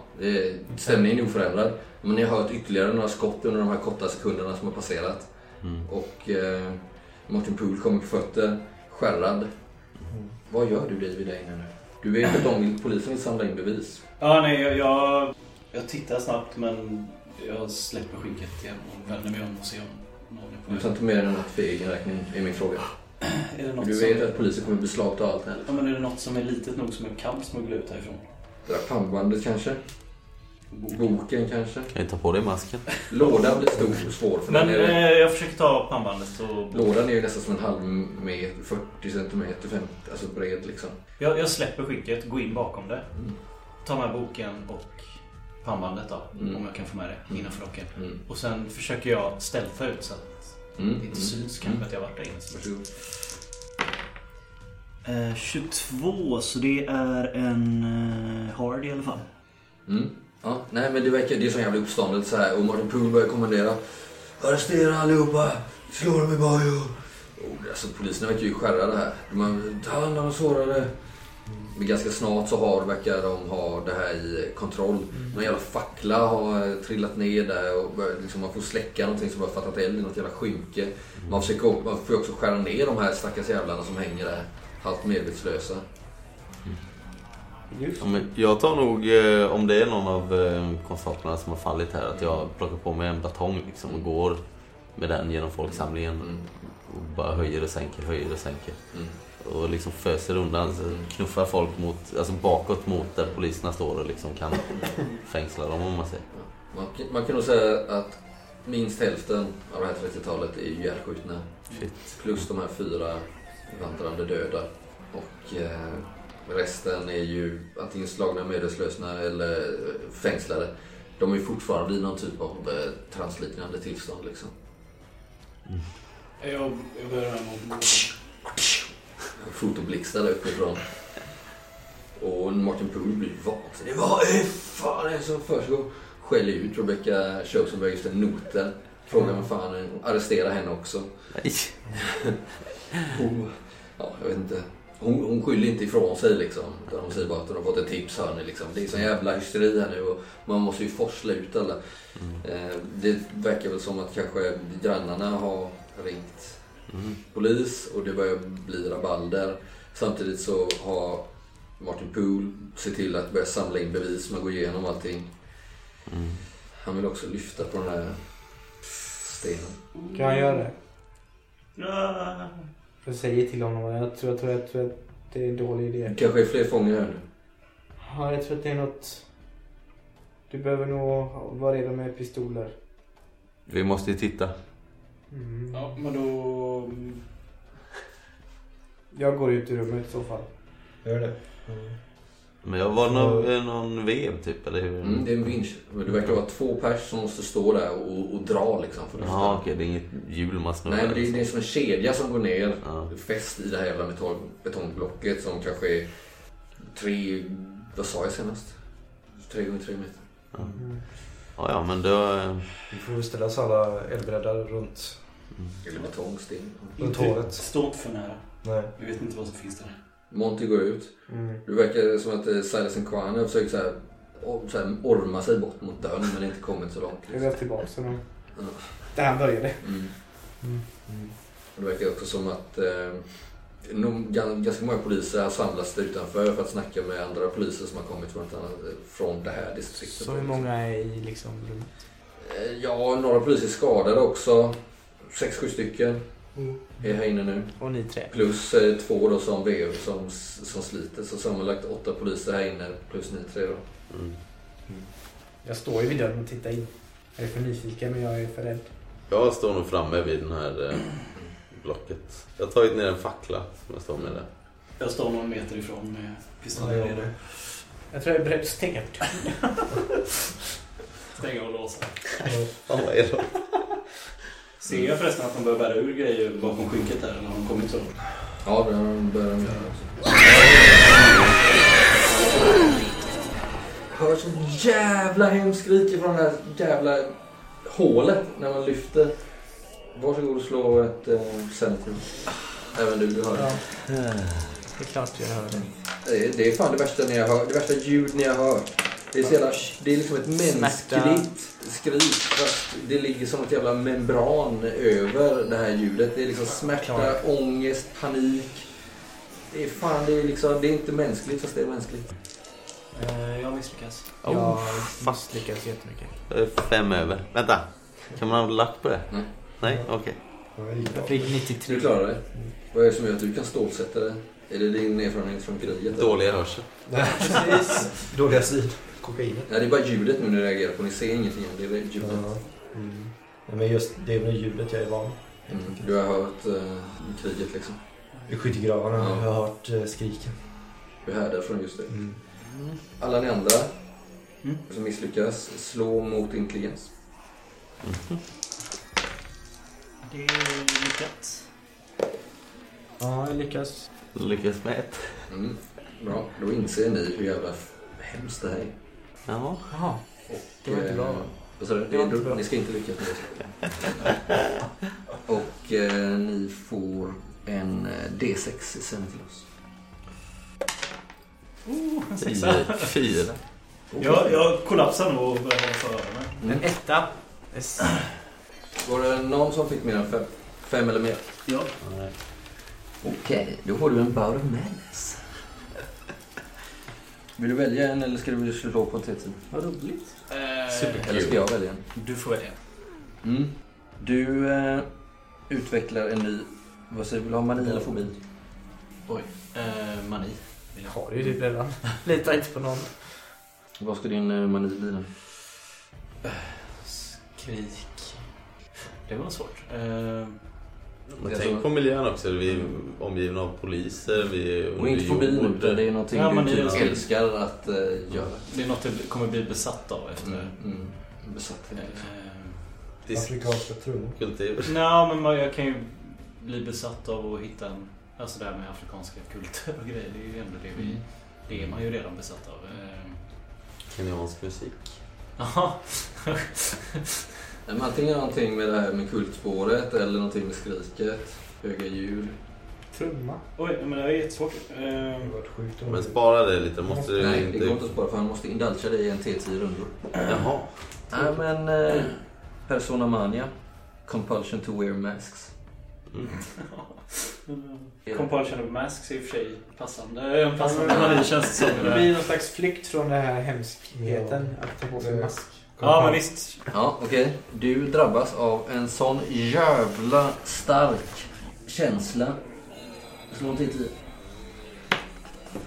stämningen är oförändrad. Men ni har hört ytterligare några skott under de här korta sekunderna som har passerat. mm. Och eh, Martin Poole kommer på fötter, skärrad. Vad gör du David där inne nu? Du vet att de vill, polisen vill samla in bevis. Ja, nej, jag, jag, jag tittar snabbt men jag släpper skinket igen och vänder mig om och ser om någon är på Du tar inte med dig något för egen räkning, är min fråga. Är det något Du som... vet att polisen kommer beslagta allt här. Ja, men är det något som är litet nog som jag kan smuggla ut härifrån? Det där pannbandet kanske? Boken kanske? Kan ju ta på dig masken. Lådan blir stor och svår för Men eh, jag försöker ta pannbandet och... Lådan är ju nästan som en halv meter, 40 centimeter, 50, alltså bred liksom. Jag, jag släpper skinket, går in bakom det. Mm. Tar med boken och pannbandet då, Mm. om jag kan få med det innanför rocken. Mm. Och sen försöker jag stealtha ut så att Mm. det inte syns kanske att jag varit där inne. Eh, 22, så det är en eh, hard i alla fall. Mm. Ja, nej men det verkar, det är sån jävla uppståndelse här och Martin Poole börjar kommendera. Arrestera allihopa! Slå dem i bajo! Och alltså poliserna verkar ju skärrade här. De har ta hand om de sårade. Men ganska snart så har, verkar de ha det här i kontroll. Någon jävla fackla har eh, trillat ner där och börjar, liksom, man får släcka någonting som har fattat eld i något jävla skynke. Man, försöker, man får också skära ner de här stackars jävlarna som hänger där. Halvt medvetslösa. Ja, men jag tar nog, eh, om det är någon av eh, konstaplarna som har fallit här, att jag plockar på mig en batong liksom, och går med den genom folksamlingen. Mm. Och bara höjer och sänker, höjer och sänker. Mm. Och liksom föser undan, så knuffar folk mot, alltså bakåt mot där poliserna står och liksom kan fängsla dem om man säger. Man, kan- man kan nog säga att minst hälften av det här 30-talet är ju ihjälskjutna. Plus de här fyra vandrande döda. Och eh, resten är ju antingen slagna, medvetslösa eller eh, fängslade. De är ju fortfarande i någon typ av eh, transliknande tillstånd liksom. Jag, jag börjar med Fotoblixtar där uppifrån. Och Martin Poole blir vansinnig. Vad är fan är det som försiggår? Skäller ut Rebecca Chosenberg just en noter. Frågar vad fan, arrestera henne också. Nej. Oh. ja, jag vet inte. Hon, hon skyller inte ifrån sig liksom. Utan hon säger bara att hon har fått ett tips hörni liksom. Det är sån jävla hysteri här nu och man måste ju forsla ut alla. Eh, det verkar väl som att kanske grannarna har ringt Mm. polis och det börjar bli rabalder. Samtidigt så har Martin Poole sett till att börja samla in bevis. Man går igenom allting. Mm. Han vill också lyfta på den här stenen. Kan jag göra det? Ah. Jag säger till honom att jag tror, jag tror, jag tror att det är en dålig idé. Det kanske är fler fångar här nu. Ja, jag tror att det är något... Du behöver nog vara redo med pistoler. Vi måste ju titta. Mm. Ja, men då... Jag går ut ur rummet i så fall. Gör det. Men jag var någon, eh, någon vev typ, eller hur? Mm, det är en vinsch. Men det verkar vara två pers som måste stå där och, och dra liksom. För. Ja, okej, det är inget hjul man snurrar. Nej, men det är, det är liksom. som en kedja som går ner. Ja. Fäst i det här jävla betong, betongblocket som kanske är tre... Vad sa jag senast? Tre gånger tre meter. Mm. Ja, ja, men då... eh, Vi får väl ställa oss alla eldbräddar runt, Eller betongsten. runt Inte, håret. stå inte för nära. Nej. Vi vet inte vad som finns där. Monty går ut. Mm. Det verkar som att eh, Silas Nkwana försöker så här, så här, orma sig bort mot dörren men inte kommit så långt. Liksom. går tillbaka till honom. Ja. Där han började. Mm. Mm. Och det verkar också som att eh, ganska många poliser har samlats där utanför för att snacka med andra poliser som har kommit från, annat, från det här distriktet. Så hur många är i liksom rummet? Eh, Ja, några poliser är skadade också. Sex, sju stycken är här inne nu. Och ni tre? Plus eh, två då som vev som, som sliter. Så sammanlagt åtta poliser här inne plus ni tre då. Mm. Jag står ju vid dörren och tittar in. Jag är för nyfiken men jag är för rädd. Jag står nog framme vid den här eh, blocket. Jag har tagit ner en fackla som jag står med där. Jag står någon meter ifrån med pistolen Ja, redo. Jag tror jag är beredd att stänga dörren. Stänga och låsa. Fan vad är det? Ser jag förresten att de börjar bära ur grejer bakom skynket? Eller har de kommit så långt? Ja, det börjar de göra. Hör så jävla hemskt skrik från det här jävla hålet när man lyfter. Varsågod och slå ett eh, sanity. Även du, du hör det. Ja. Det är klart jag hör det. Det är- Det är fan det värsta ni har hört. Det värsta ljud ni har hört. Det är, så jävla, det är liksom ett mänskligt skrik. Fast det ligger som ett jävla membran över det här ljudet. Det är liksom smärta, ångest, panik. Det är fan, det är liksom, det är inte mänskligt fast det är mänskligt. Eh, jag misslyckas. Oh. Jag misslyckades jättemycket. Jag är fem över. Vänta. Kan man ha lack på det? Nej. Nej, okej. Jag fick 93. Du klarar dig. Vad är det som gör att du kan stålsätta dig? Är det din erfarenhet från kriget? eller? Dålig hörsel. Precis. Dåliga syn. Kokainet. Nej, det är bara ljudet nu ni reagerar på. Ni ser ingenting. Det är ljudet. Ja. Mm. Ja, men just det är med ljudet jag är van. Mm. Du har hört uh, kriget liksom. I skyttegravarna Ja. har jag hört eh, skriken. Du härdar från just det. Mm. Alla ni andra Mm. som misslyckas, slå mot intelligens. Det är lyckat. Ja, jag lyckas. Lyckas med ett. Mm. Bra, då inser ni hur jävla hemskt det här är. Jaha. Jaha. Det var inte bra, va? eh, Vad sa du? Det var inte Det- bra. Ni ska inte lyckas med det. Och eh, ni får en eh, D6 i Sentinels. Oh, en Fyra. sexa. Fyra. Jag, jag kollapsar nog och börjar hålla för öronen. Mm. En etta. Yes. Var det någon som fick mer än fem? Fem eller mer? Ja. Okej, då får du en Bout of Madness. Vill du välja en eller ska du slå på en T10? Vad roligt. Eh, Eller ska jag välja en? du får välja. Mm. Du eh, utvecklar en ny... Vad säger du? Vill du ha mani eller fobi? Oj. Eh, mani. Jag har det ju typ redan. Litar inte på någon. Vad ska din eh, mani bli då? Skrik. Det var svårt. Eh, Men tänk tror- på miljön också. Vi är omgivna av poliser. Vi är Och inte fobi nu, utan det är någonting Ja, du men det är- typ älskar att eh, göra. det är något du kommer bli besatt av efter. Mm. Mm. Besatthet. Eh, Afrikanska trummor. Kultur. Nej, men man- jag kan ju bli besatt av att hitta en... Alltså det här med afrikanska kulter och grejer. Det är ju ändå det vi... Det är man ju redan besatt av. Eh, Kenyansk musik. Jaha. Men Antingen någonting med det här med kultspåret eller någonting med skriket, höga ljud. trumma. Oj, men det är jättesvårt. Eh, Det sjukt Men spara det lite. Måste du Nej, det går inte att spara för han måste indulga dig i en T10 rundor. Jaha. Nej, men... Eh, Persona Mania. Compulsion to wear masks. Mm. Compulsion of Masks är i och för sig passande. En passande mani känns det som. det Det blir någon slags flykt från den här hemskheten att ta på sig mask. Ja, men visst. Ja, okej. Du drabbas av en sån jävla stark känsla. Slå en T10.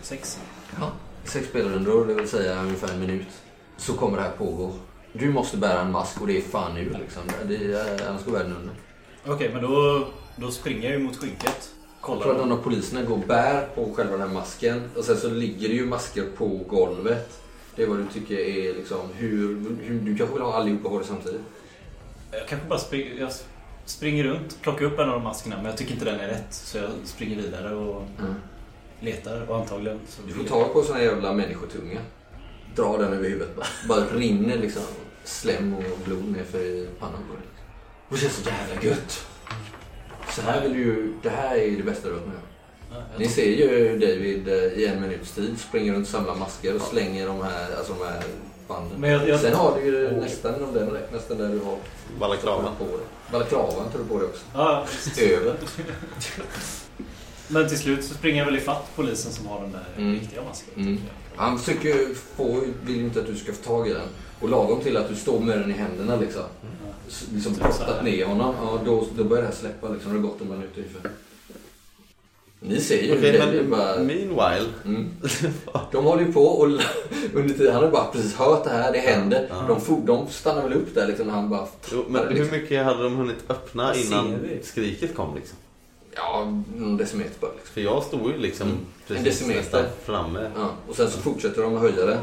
Sex. Ja. Sex spelrundor, det vill säga ungefär en minut. Så kommer det här pågå. Du måste bära en mask och det är fan nu liksom. Det är, annars går världen under. Okej, men då, då springer jag ju mot skynket. Jag Kollar. tror att någon av poliserna går och bär på själva den här masken. Och sen så ligger det ju masker på golvet. Det är vad du tycker är liksom hur... hur du kanske vill ha allihopa på det samtidigt? Jag kanske bara springer, jag springer runt, plockar upp en av de maskerna, men jag tycker inte den är rätt. Så jag springer vidare och Mm. letar och antagligen så Du får tag på såna jävla människotunga. Dra den över huvudet bara. Bara rinner liksom slem och blod nerför i pannan på dig. Och det känns så jävla gött. Så här vill du ju... Det här är det bästa du har varit med om. Ni ser ju David eh, i en minuts tid springa runt, samla masker och slänger de här, alltså de här banden. Men jag, jag, Sen har du ju nästan om den räknas, nästan där du har Balaklava. på dig. Balaklavan tar du på dig också. ja, Över. men till slut så springer jag väl ifatt polisen som har den där Mm. riktiga masken. Mm. Han försöker ju få, vill ju inte att du ska få tag i den. Och lagom till att du står med den i händerna liksom. S- Liksom brottat ner honom. Ja, då, då börjar det här släppa liksom. Det har gått en minut ungefär. Ni ser ju David men bara... meanwhile. Mm. De håller ju på och under tiden, han har bara precis hört det här, det händer. Ja. De, for, de stannar väl upp där liksom när han bara... Jo, men hur mycket hade de hunnit öppna innan skriket kom liksom? Ja, någon decimeter bara liksom. För jag stod ju liksom Mm. En precis decimeter. nästan framme. Ja, och sen så fortsätter de att höja det.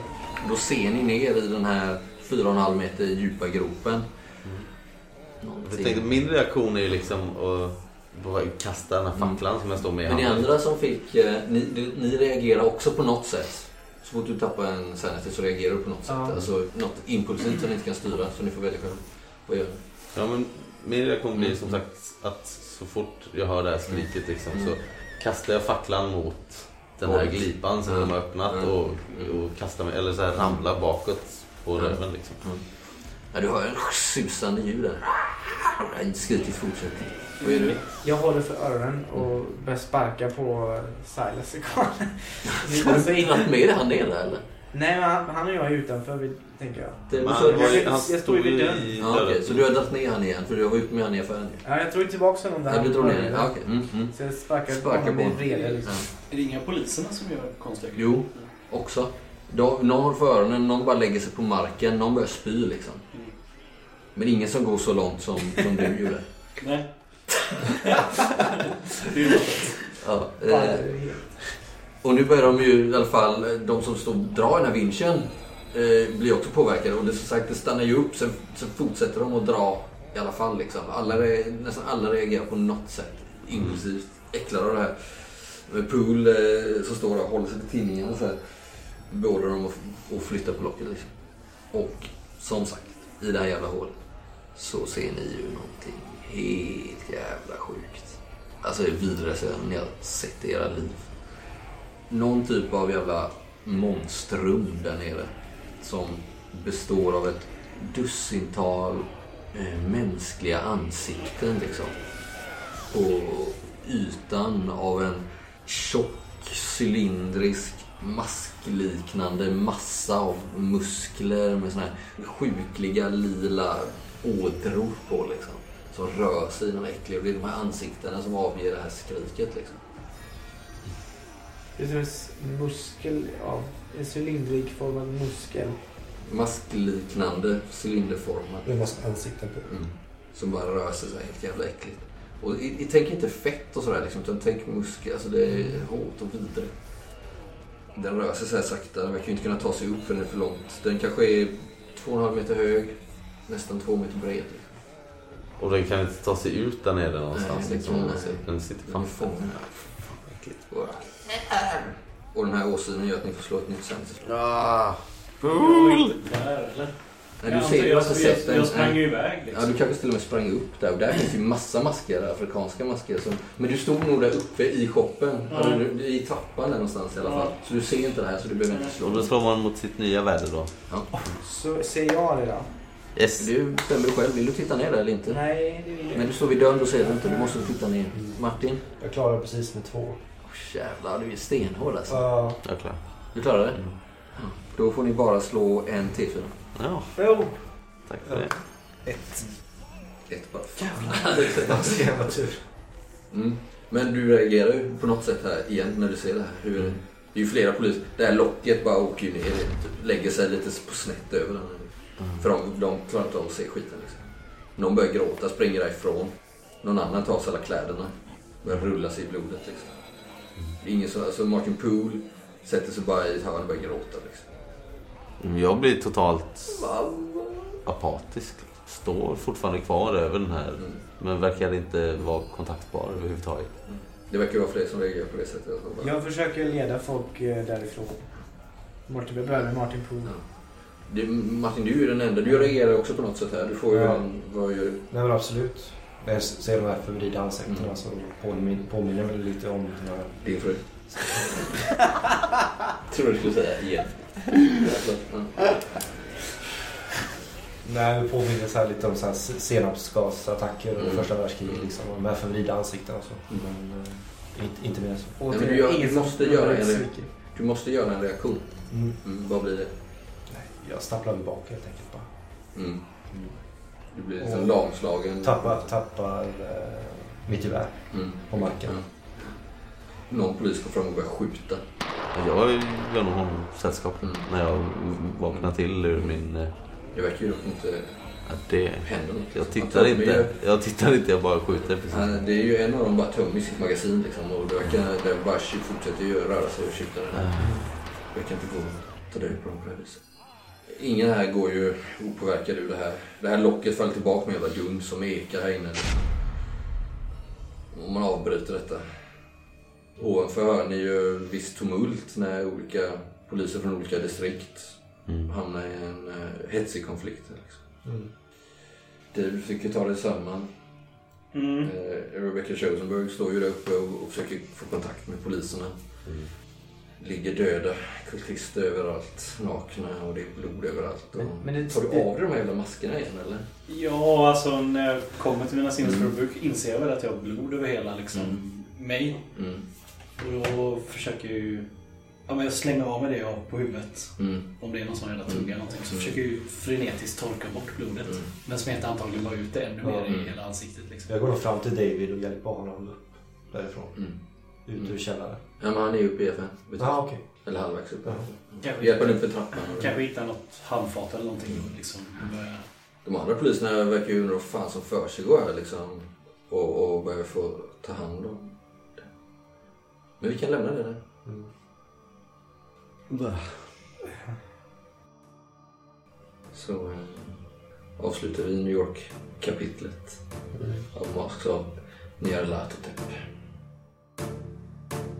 Då ser ni ner i den här 4,5 meter djupa gropen. Jag Någonting. tänkte, min reaktion är ju liksom att bara kasta den här facklan som jag står med i Men ni andra som fick, eh, ni, ni- reagerar också på något sätt. Så fort du tappar en sanity så reagerar du på något Ja. sätt. Alltså något impulsivt som ni inte kan styra. Så ni får välja själv. Vad gör ni? Ja, men min reaktion blir som Mm. sagt att så fort jag hör det här skriket liksom, Mm. så kastar jag facklan mot den här glipan som Mm. de har öppnat Mm. och, och kastar mig, eller så här ramlar bakåt på Mm. röven liksom. Ja, du hör en susande ljud där. Skriket fortsätter. Vad gör du? Jag håller för öronen och börjar sparka på Silas i kvar. Har du varit med han ner där eller? Nej, men han, han och jag är utanför, vi- tänker jag. Det, så, ju- jag- han jag står ju vid dörren. ja, dörren. så du har dragit ner han igen? För du var ute med han i affären. Ja, jag drog tillbaka honom där. Ja, du drog ner ja, okej. Mm, mm. Så jag sparkar, Sparkar på på honom i vrede liksom. Ja. Är det inga poliserna som gör konstiga grejer? Jo, också. De, någon har för öronen, någon bara lägger sig på marken, någon börjar spy liksom. Mm. Men ingen som går så långt som, som du gjorde. Nej. Det är ju något. Ja, eh, och nu börjar de ju i alla fall, de som står och drar den här vinschen eh, blir också påverkade. Och det som sagt, det stannar ju upp, sen, sen fortsätter de att dra i alla fall. Liksom. Alla, nästan alla reagerar på något sätt. Impulsivt. Äcklade av det här. Med Pool eh, som står där och håller sig till tidningen så här. Beordrar dem att, att flytta på locket liksom. Och som sagt, i det här jävla hålet så ser ni ju någonting helt jävla sjukt. Alltså det vidrigaste ni har sett i era liv. Någon typ av jävla monstrum där nere. Som består av ett dussintal eh, mänskliga ansikten liksom. På ytan av en tjock, cylindrisk, maskliknande massa av muskler med såna här sjukliga lila ådror på liksom. Som rör sig i någon äcklig... Och det är de här ansiktena som avger det här skriket liksom. Det är som en muskel av en cylindrikformad muskel. Maskliknande, cylinderformad. Det är en massa ansikten på. Mm. Som bara rör sig så här helt jävla äckligt. Och i, i, tänk inte fett och sådär liksom, utan tänk muskel. Alltså det är hårt och vidrigt. Den rör sig så här sakta. Den verkar ju inte kunna ta sig upp för den är för långt. Den kanske är två och en halv meter hög. Nästan två meter bred. Liksom. Och den kan inte ta sig ut där nere någonstans. Nej, liksom. Den sitter fast. Och den här åsynen gör att ni får slå ett nytt sensus. Ah, eller? Nej, du ser ju jag, inte jag, sprang ju iväg Ja, liksom. du kanske till och med sprang upp där och där finns ju massa masker, afrikanska masker. Som, men du stod nog där uppe i shoppen, Ja. Eller du- i trappan där någonstans i alla Ja. fall. Så du ser inte det här så du behöver inte Och då slå. slår man mot sitt nya värde då. Så ser jag det då? Yes. Du bestämmer dig själv, vill du titta ner där eller inte? Nej, det vill jag Men du står vid dörren, då ser du inte. Du måste titta ner. Martin? Jag klarar precis med två. Oh, jävlar, du är stenhård alltså. Uh, Jag är klar. Du klarar det? Ja. Då får ni bara slå en T4. Ja, Jo. tack för det. ett. Ett bara. Det var så jävla tur. Mm. Men du reagerar ju på något sätt här igen när du ser det här. Hur, det är ju flera poliser. Det här locket bara åker ju ner. Lägger sig lite på snett över den. För de, de klarar inte av att se skiten. Liksom. Någon börjar gråta, springer därifrån. Någon annan tar sig alla kläderna. Börjar rulla sig i blodet. Liksom. Det är ingen som, alltså Martin Poole sätter sig bara i ett hörn och börjar gråta. Liksom. Jag blir totalt apatisk. Står fortfarande kvar över den här. Mm. Men verkar inte vara kontaktbar överhuvudtaget. Det verkar ju vara fler som reagerar på det sättet. Bara, Jag försöker leda folk eh, därifrån. Martin, vi börjar med Martin Poole. Ja. Du, Martin, du är ju den enda. Du reagerar också på något sätt här. Du får ju Ja. en... Vad gör du? Nej men absolut. Jag ser de här förvridna ansiktena Mm. så påminner, påminner mig lite om här... Din fru. Tror du skulle säga igen. Ja. Nej, det påminner så här lite om så här senapsgasattacker under Mm. första världskriget. Mm. Liksom. De här förvridna ansiktena och så. Mm. Men eh, inte, inte mer så. men du gör- du måste göra en-. Du måste göra en reaktion. Mm. Mm, vad blir det? Jag stapplar väl bak helt enkelt bara. Mm. Mm. Du blir liksom lamslagen. Tappar, tappar eh, mitt gevär Mm. på marken. Ja. Någon polis går fram och börjar skjuta. Jag gör nog honom sällskap Mm. när jag vaknar till ur min... eh, Det verkar ju dock inte Ja, det... något. Jag liksom. tittar Att inte. Jag tittar inte, jag bara skjuter precis. Ja, Det är ju en av dem bara tömmer sitt magasin liksom och det verkar, det bara fortsätter ju röra sig och skjuta den. Jag kan inte gå och ta död på dem på det viset. Ingen här går ju opåverkad ur det här. Det här locket faller tillbaka med jävla gung som ekar här inne. Om man avbryter detta. Ovanför hör ni ju visst tumult när olika poliser från olika distrikt Mm. hamnar i en uh, hetsig konflikt. Liksom. Mm. Du försöker ta dig samman. Mm. Eh, Rebecca Chosenberg står ju där uppe och, och försöker få kontakt med poliserna. Mm. Ligger döda kultister överallt, nakna och det är blod överallt. Och... Men- men det- Tar du av dig de här jävla maskerna igen eller? Ja, alltså när jag kommer till mina Mm. sinnesförbud inser jag väl att jag har blod över hela liksom, Mm. mig. Mm. Och då försöker jag ju... Ja, men jag slänger av mig det jag har på huvudet. Mm. Om det är någon sån jävla Mm. tugga eller någonting. Så Mm. försöker jag ju frenetiskt torka bort blodet. Mm. Men smetar antagligen bara ut det ännu mer Mm. i hela ansiktet. Liksom. Jag går nog fram till David och hjälper honom upp därifrån. Mm. Ut Mm. ur källaren. Ja, men han är uppe i FN. vet du. Ja, okej. Eller halvvägs upp. Kanske, Hjälper han upp för trappan. kanske hitta något handfat eller någonting. och Liksom, börja... De andra poliserna verkar ju undra vad fan som försiggår här liksom. Och, och börjar få ta hand om det. Men vi kan lämna det där. Mm. Så eh, avslutar vi New York-kapitlet av Masks av Nyarlathotep. you.